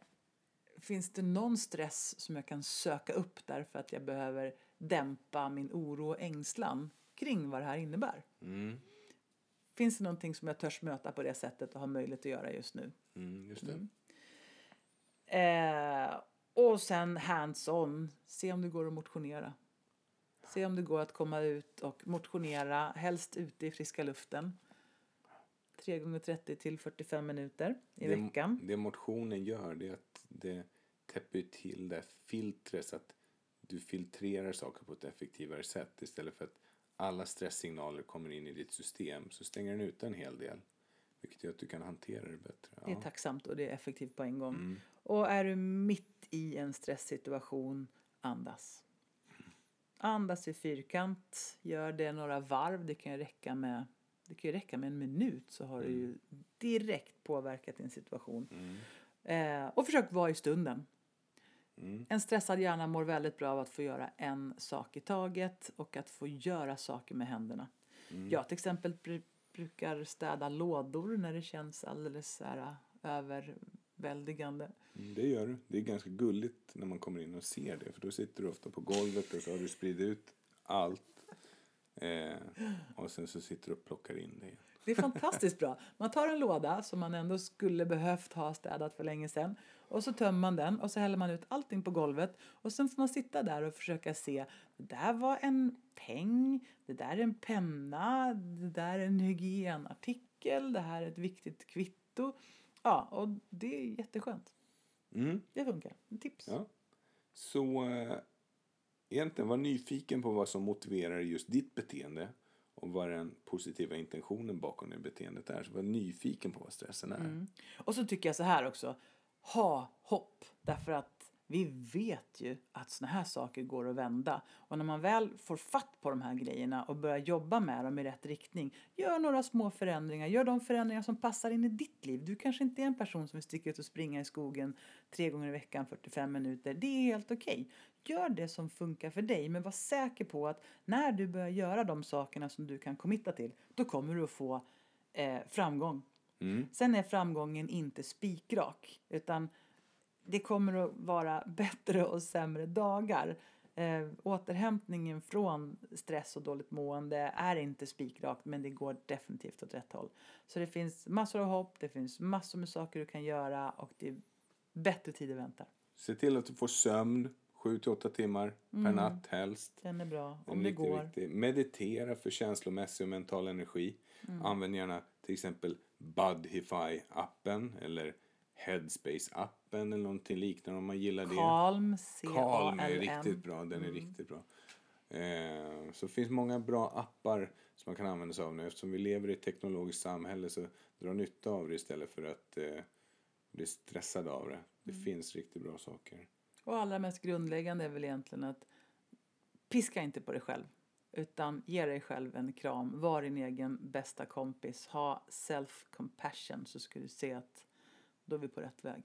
finns det någon stress som jag kan söka upp därför att jag behöver dämpa min oro och ängslan kring vad det här innebär? Mm. Finns det någonting som jag törs möta på det sättet och har möjlighet att göra just nu? Mm, just det. Eh, och sen hands-on, se om det går att motionera. Se om det går att komma ut och motionera, helst ute i friska luften. 3 gånger 30 till 45 minuter i det, veckan. Det motionen gör det är att det täpper till det filtret så att du filtrerar saker på ett effektivare sätt istället för att alla stresssignaler kommer in i ditt system så stänger den ut en hel del. Vilket gör att du kan hantera det bättre. Det är Ja. tacksamt och det är effektivt på en gång. Mm. Och är du mitt i en stresssituation, andas. Andas i fyrkant, gör det några varv. Det kan ju räcka med, det kan räcka med en minut så har du ju direkt påverkat din situation. Eh, och försök vara i stunden. Mm. En stressad hjärna mår väldigt bra av att få göra en sak i taget och att få göra saker med händerna. Jag till exempel bru- brukar städa lådor när det känns alldeles så här, väldigande. Mm, Det gör du. Det är ganska gulligt när man kommer in och ser det. För då sitter du ofta på golvet och så har du spridit ut allt. Eh, och sen så sitter du och plockar in det. igen. Det är fantastiskt bra. Man tar en låda som man ändå skulle behövt ha städat för länge sedan och så tömmer man den och så häller man ut allting på golvet och sen får man sitta där och försöka se det där var en peng, det där är en penna, det där är en hygienartikel, det här är ett viktigt kvitto. Ja, och det är jätteskönt. Mm. Det funkar. Tips. Ja. Så eh, egentligen var nyfiken på vad som motiverar just ditt beteende och vad den positiva intentionen bakom det beteendet är. Så var nyfiken på vad stressen är. Och så tycker jag så här också. Ha hopp. Därför att vi vet ju att såna här saker går att vända. Och när man väl får fatt på de här grejerna och börjar jobba med dem i rätt riktning. Gör några små förändringar. Gör de förändringar som passar in i ditt liv. Du kanske inte är en person som vill sticka ut och springa i skogen tre gånger i veckan 45 minuter. Det är helt okej. Gör det som funkar för dig. Men var säker på att när du börjar göra de sakerna som du kan committa till. Då kommer du att få eh, framgång. Sen är framgången inte spikrak, utan det kommer att vara [LAUGHS] bättre och sämre dagar. Eh, återhämtningen från stress och dåligt mående är inte spikrakt, men det går definitivt åt rätt håll. Så det finns massor av hopp, det finns massor med saker du kan göra och det är bättre tider väntar. Se till att du får sömn 7-8 timmar per natt helst. Den är bra, Den om är det går. viktig. Meditera för känslomässig och mental energi. Mm. Använd gärna till exempel Budhify-appen eller Headspace-appen eller någonting liknande om man gillar det. Calm, Calm är C-A-L-M. riktigt bra. Den är riktigt bra. Eh, så det finns många bra appar som man kan använda sig av nu. Eftersom vi lever i ett teknologiskt samhälle så dra nytta av det istället för att eh, bli stressad av det. Det finns riktigt bra saker. Och allra mest grundläggande är väl egentligen att piska inte på dig själv. Utan ge dig själv en kram. Var din egen bästa kompis. Ha self-compassion så ska du se att då är vi på rätt väg.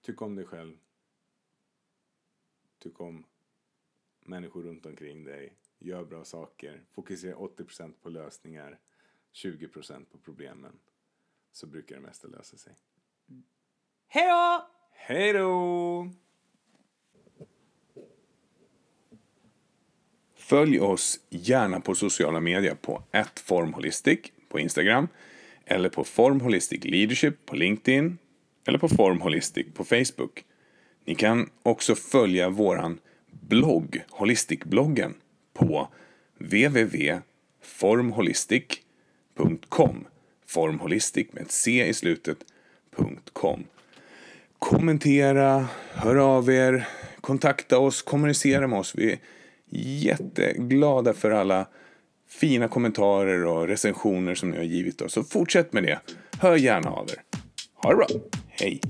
Tyck om dig själv. Tyck om människor runt omkring dig. Gör bra saker. Fokusera 80% på lösningar. 20% på problemen. Så brukar det mesta lösa sig. Hej då! Hej då! Följ oss gärna på sociala medier på formholistic på Instagram eller på Formholistic Leadership på LinkedIn eller på Formholistic på Facebook. Ni kan också följa våran blogg, Holistic-bloggen, på www.formholistic.com Formholistic med ett C i slutet, .com. Kommentera, hör av er, kontakta oss, kommunicera med oss. Vi är jätteglada för alla fina kommentarer och recensioner som ni har givit oss. Så fortsätt med det. Hör gärna av er. Ha det bra. Hej!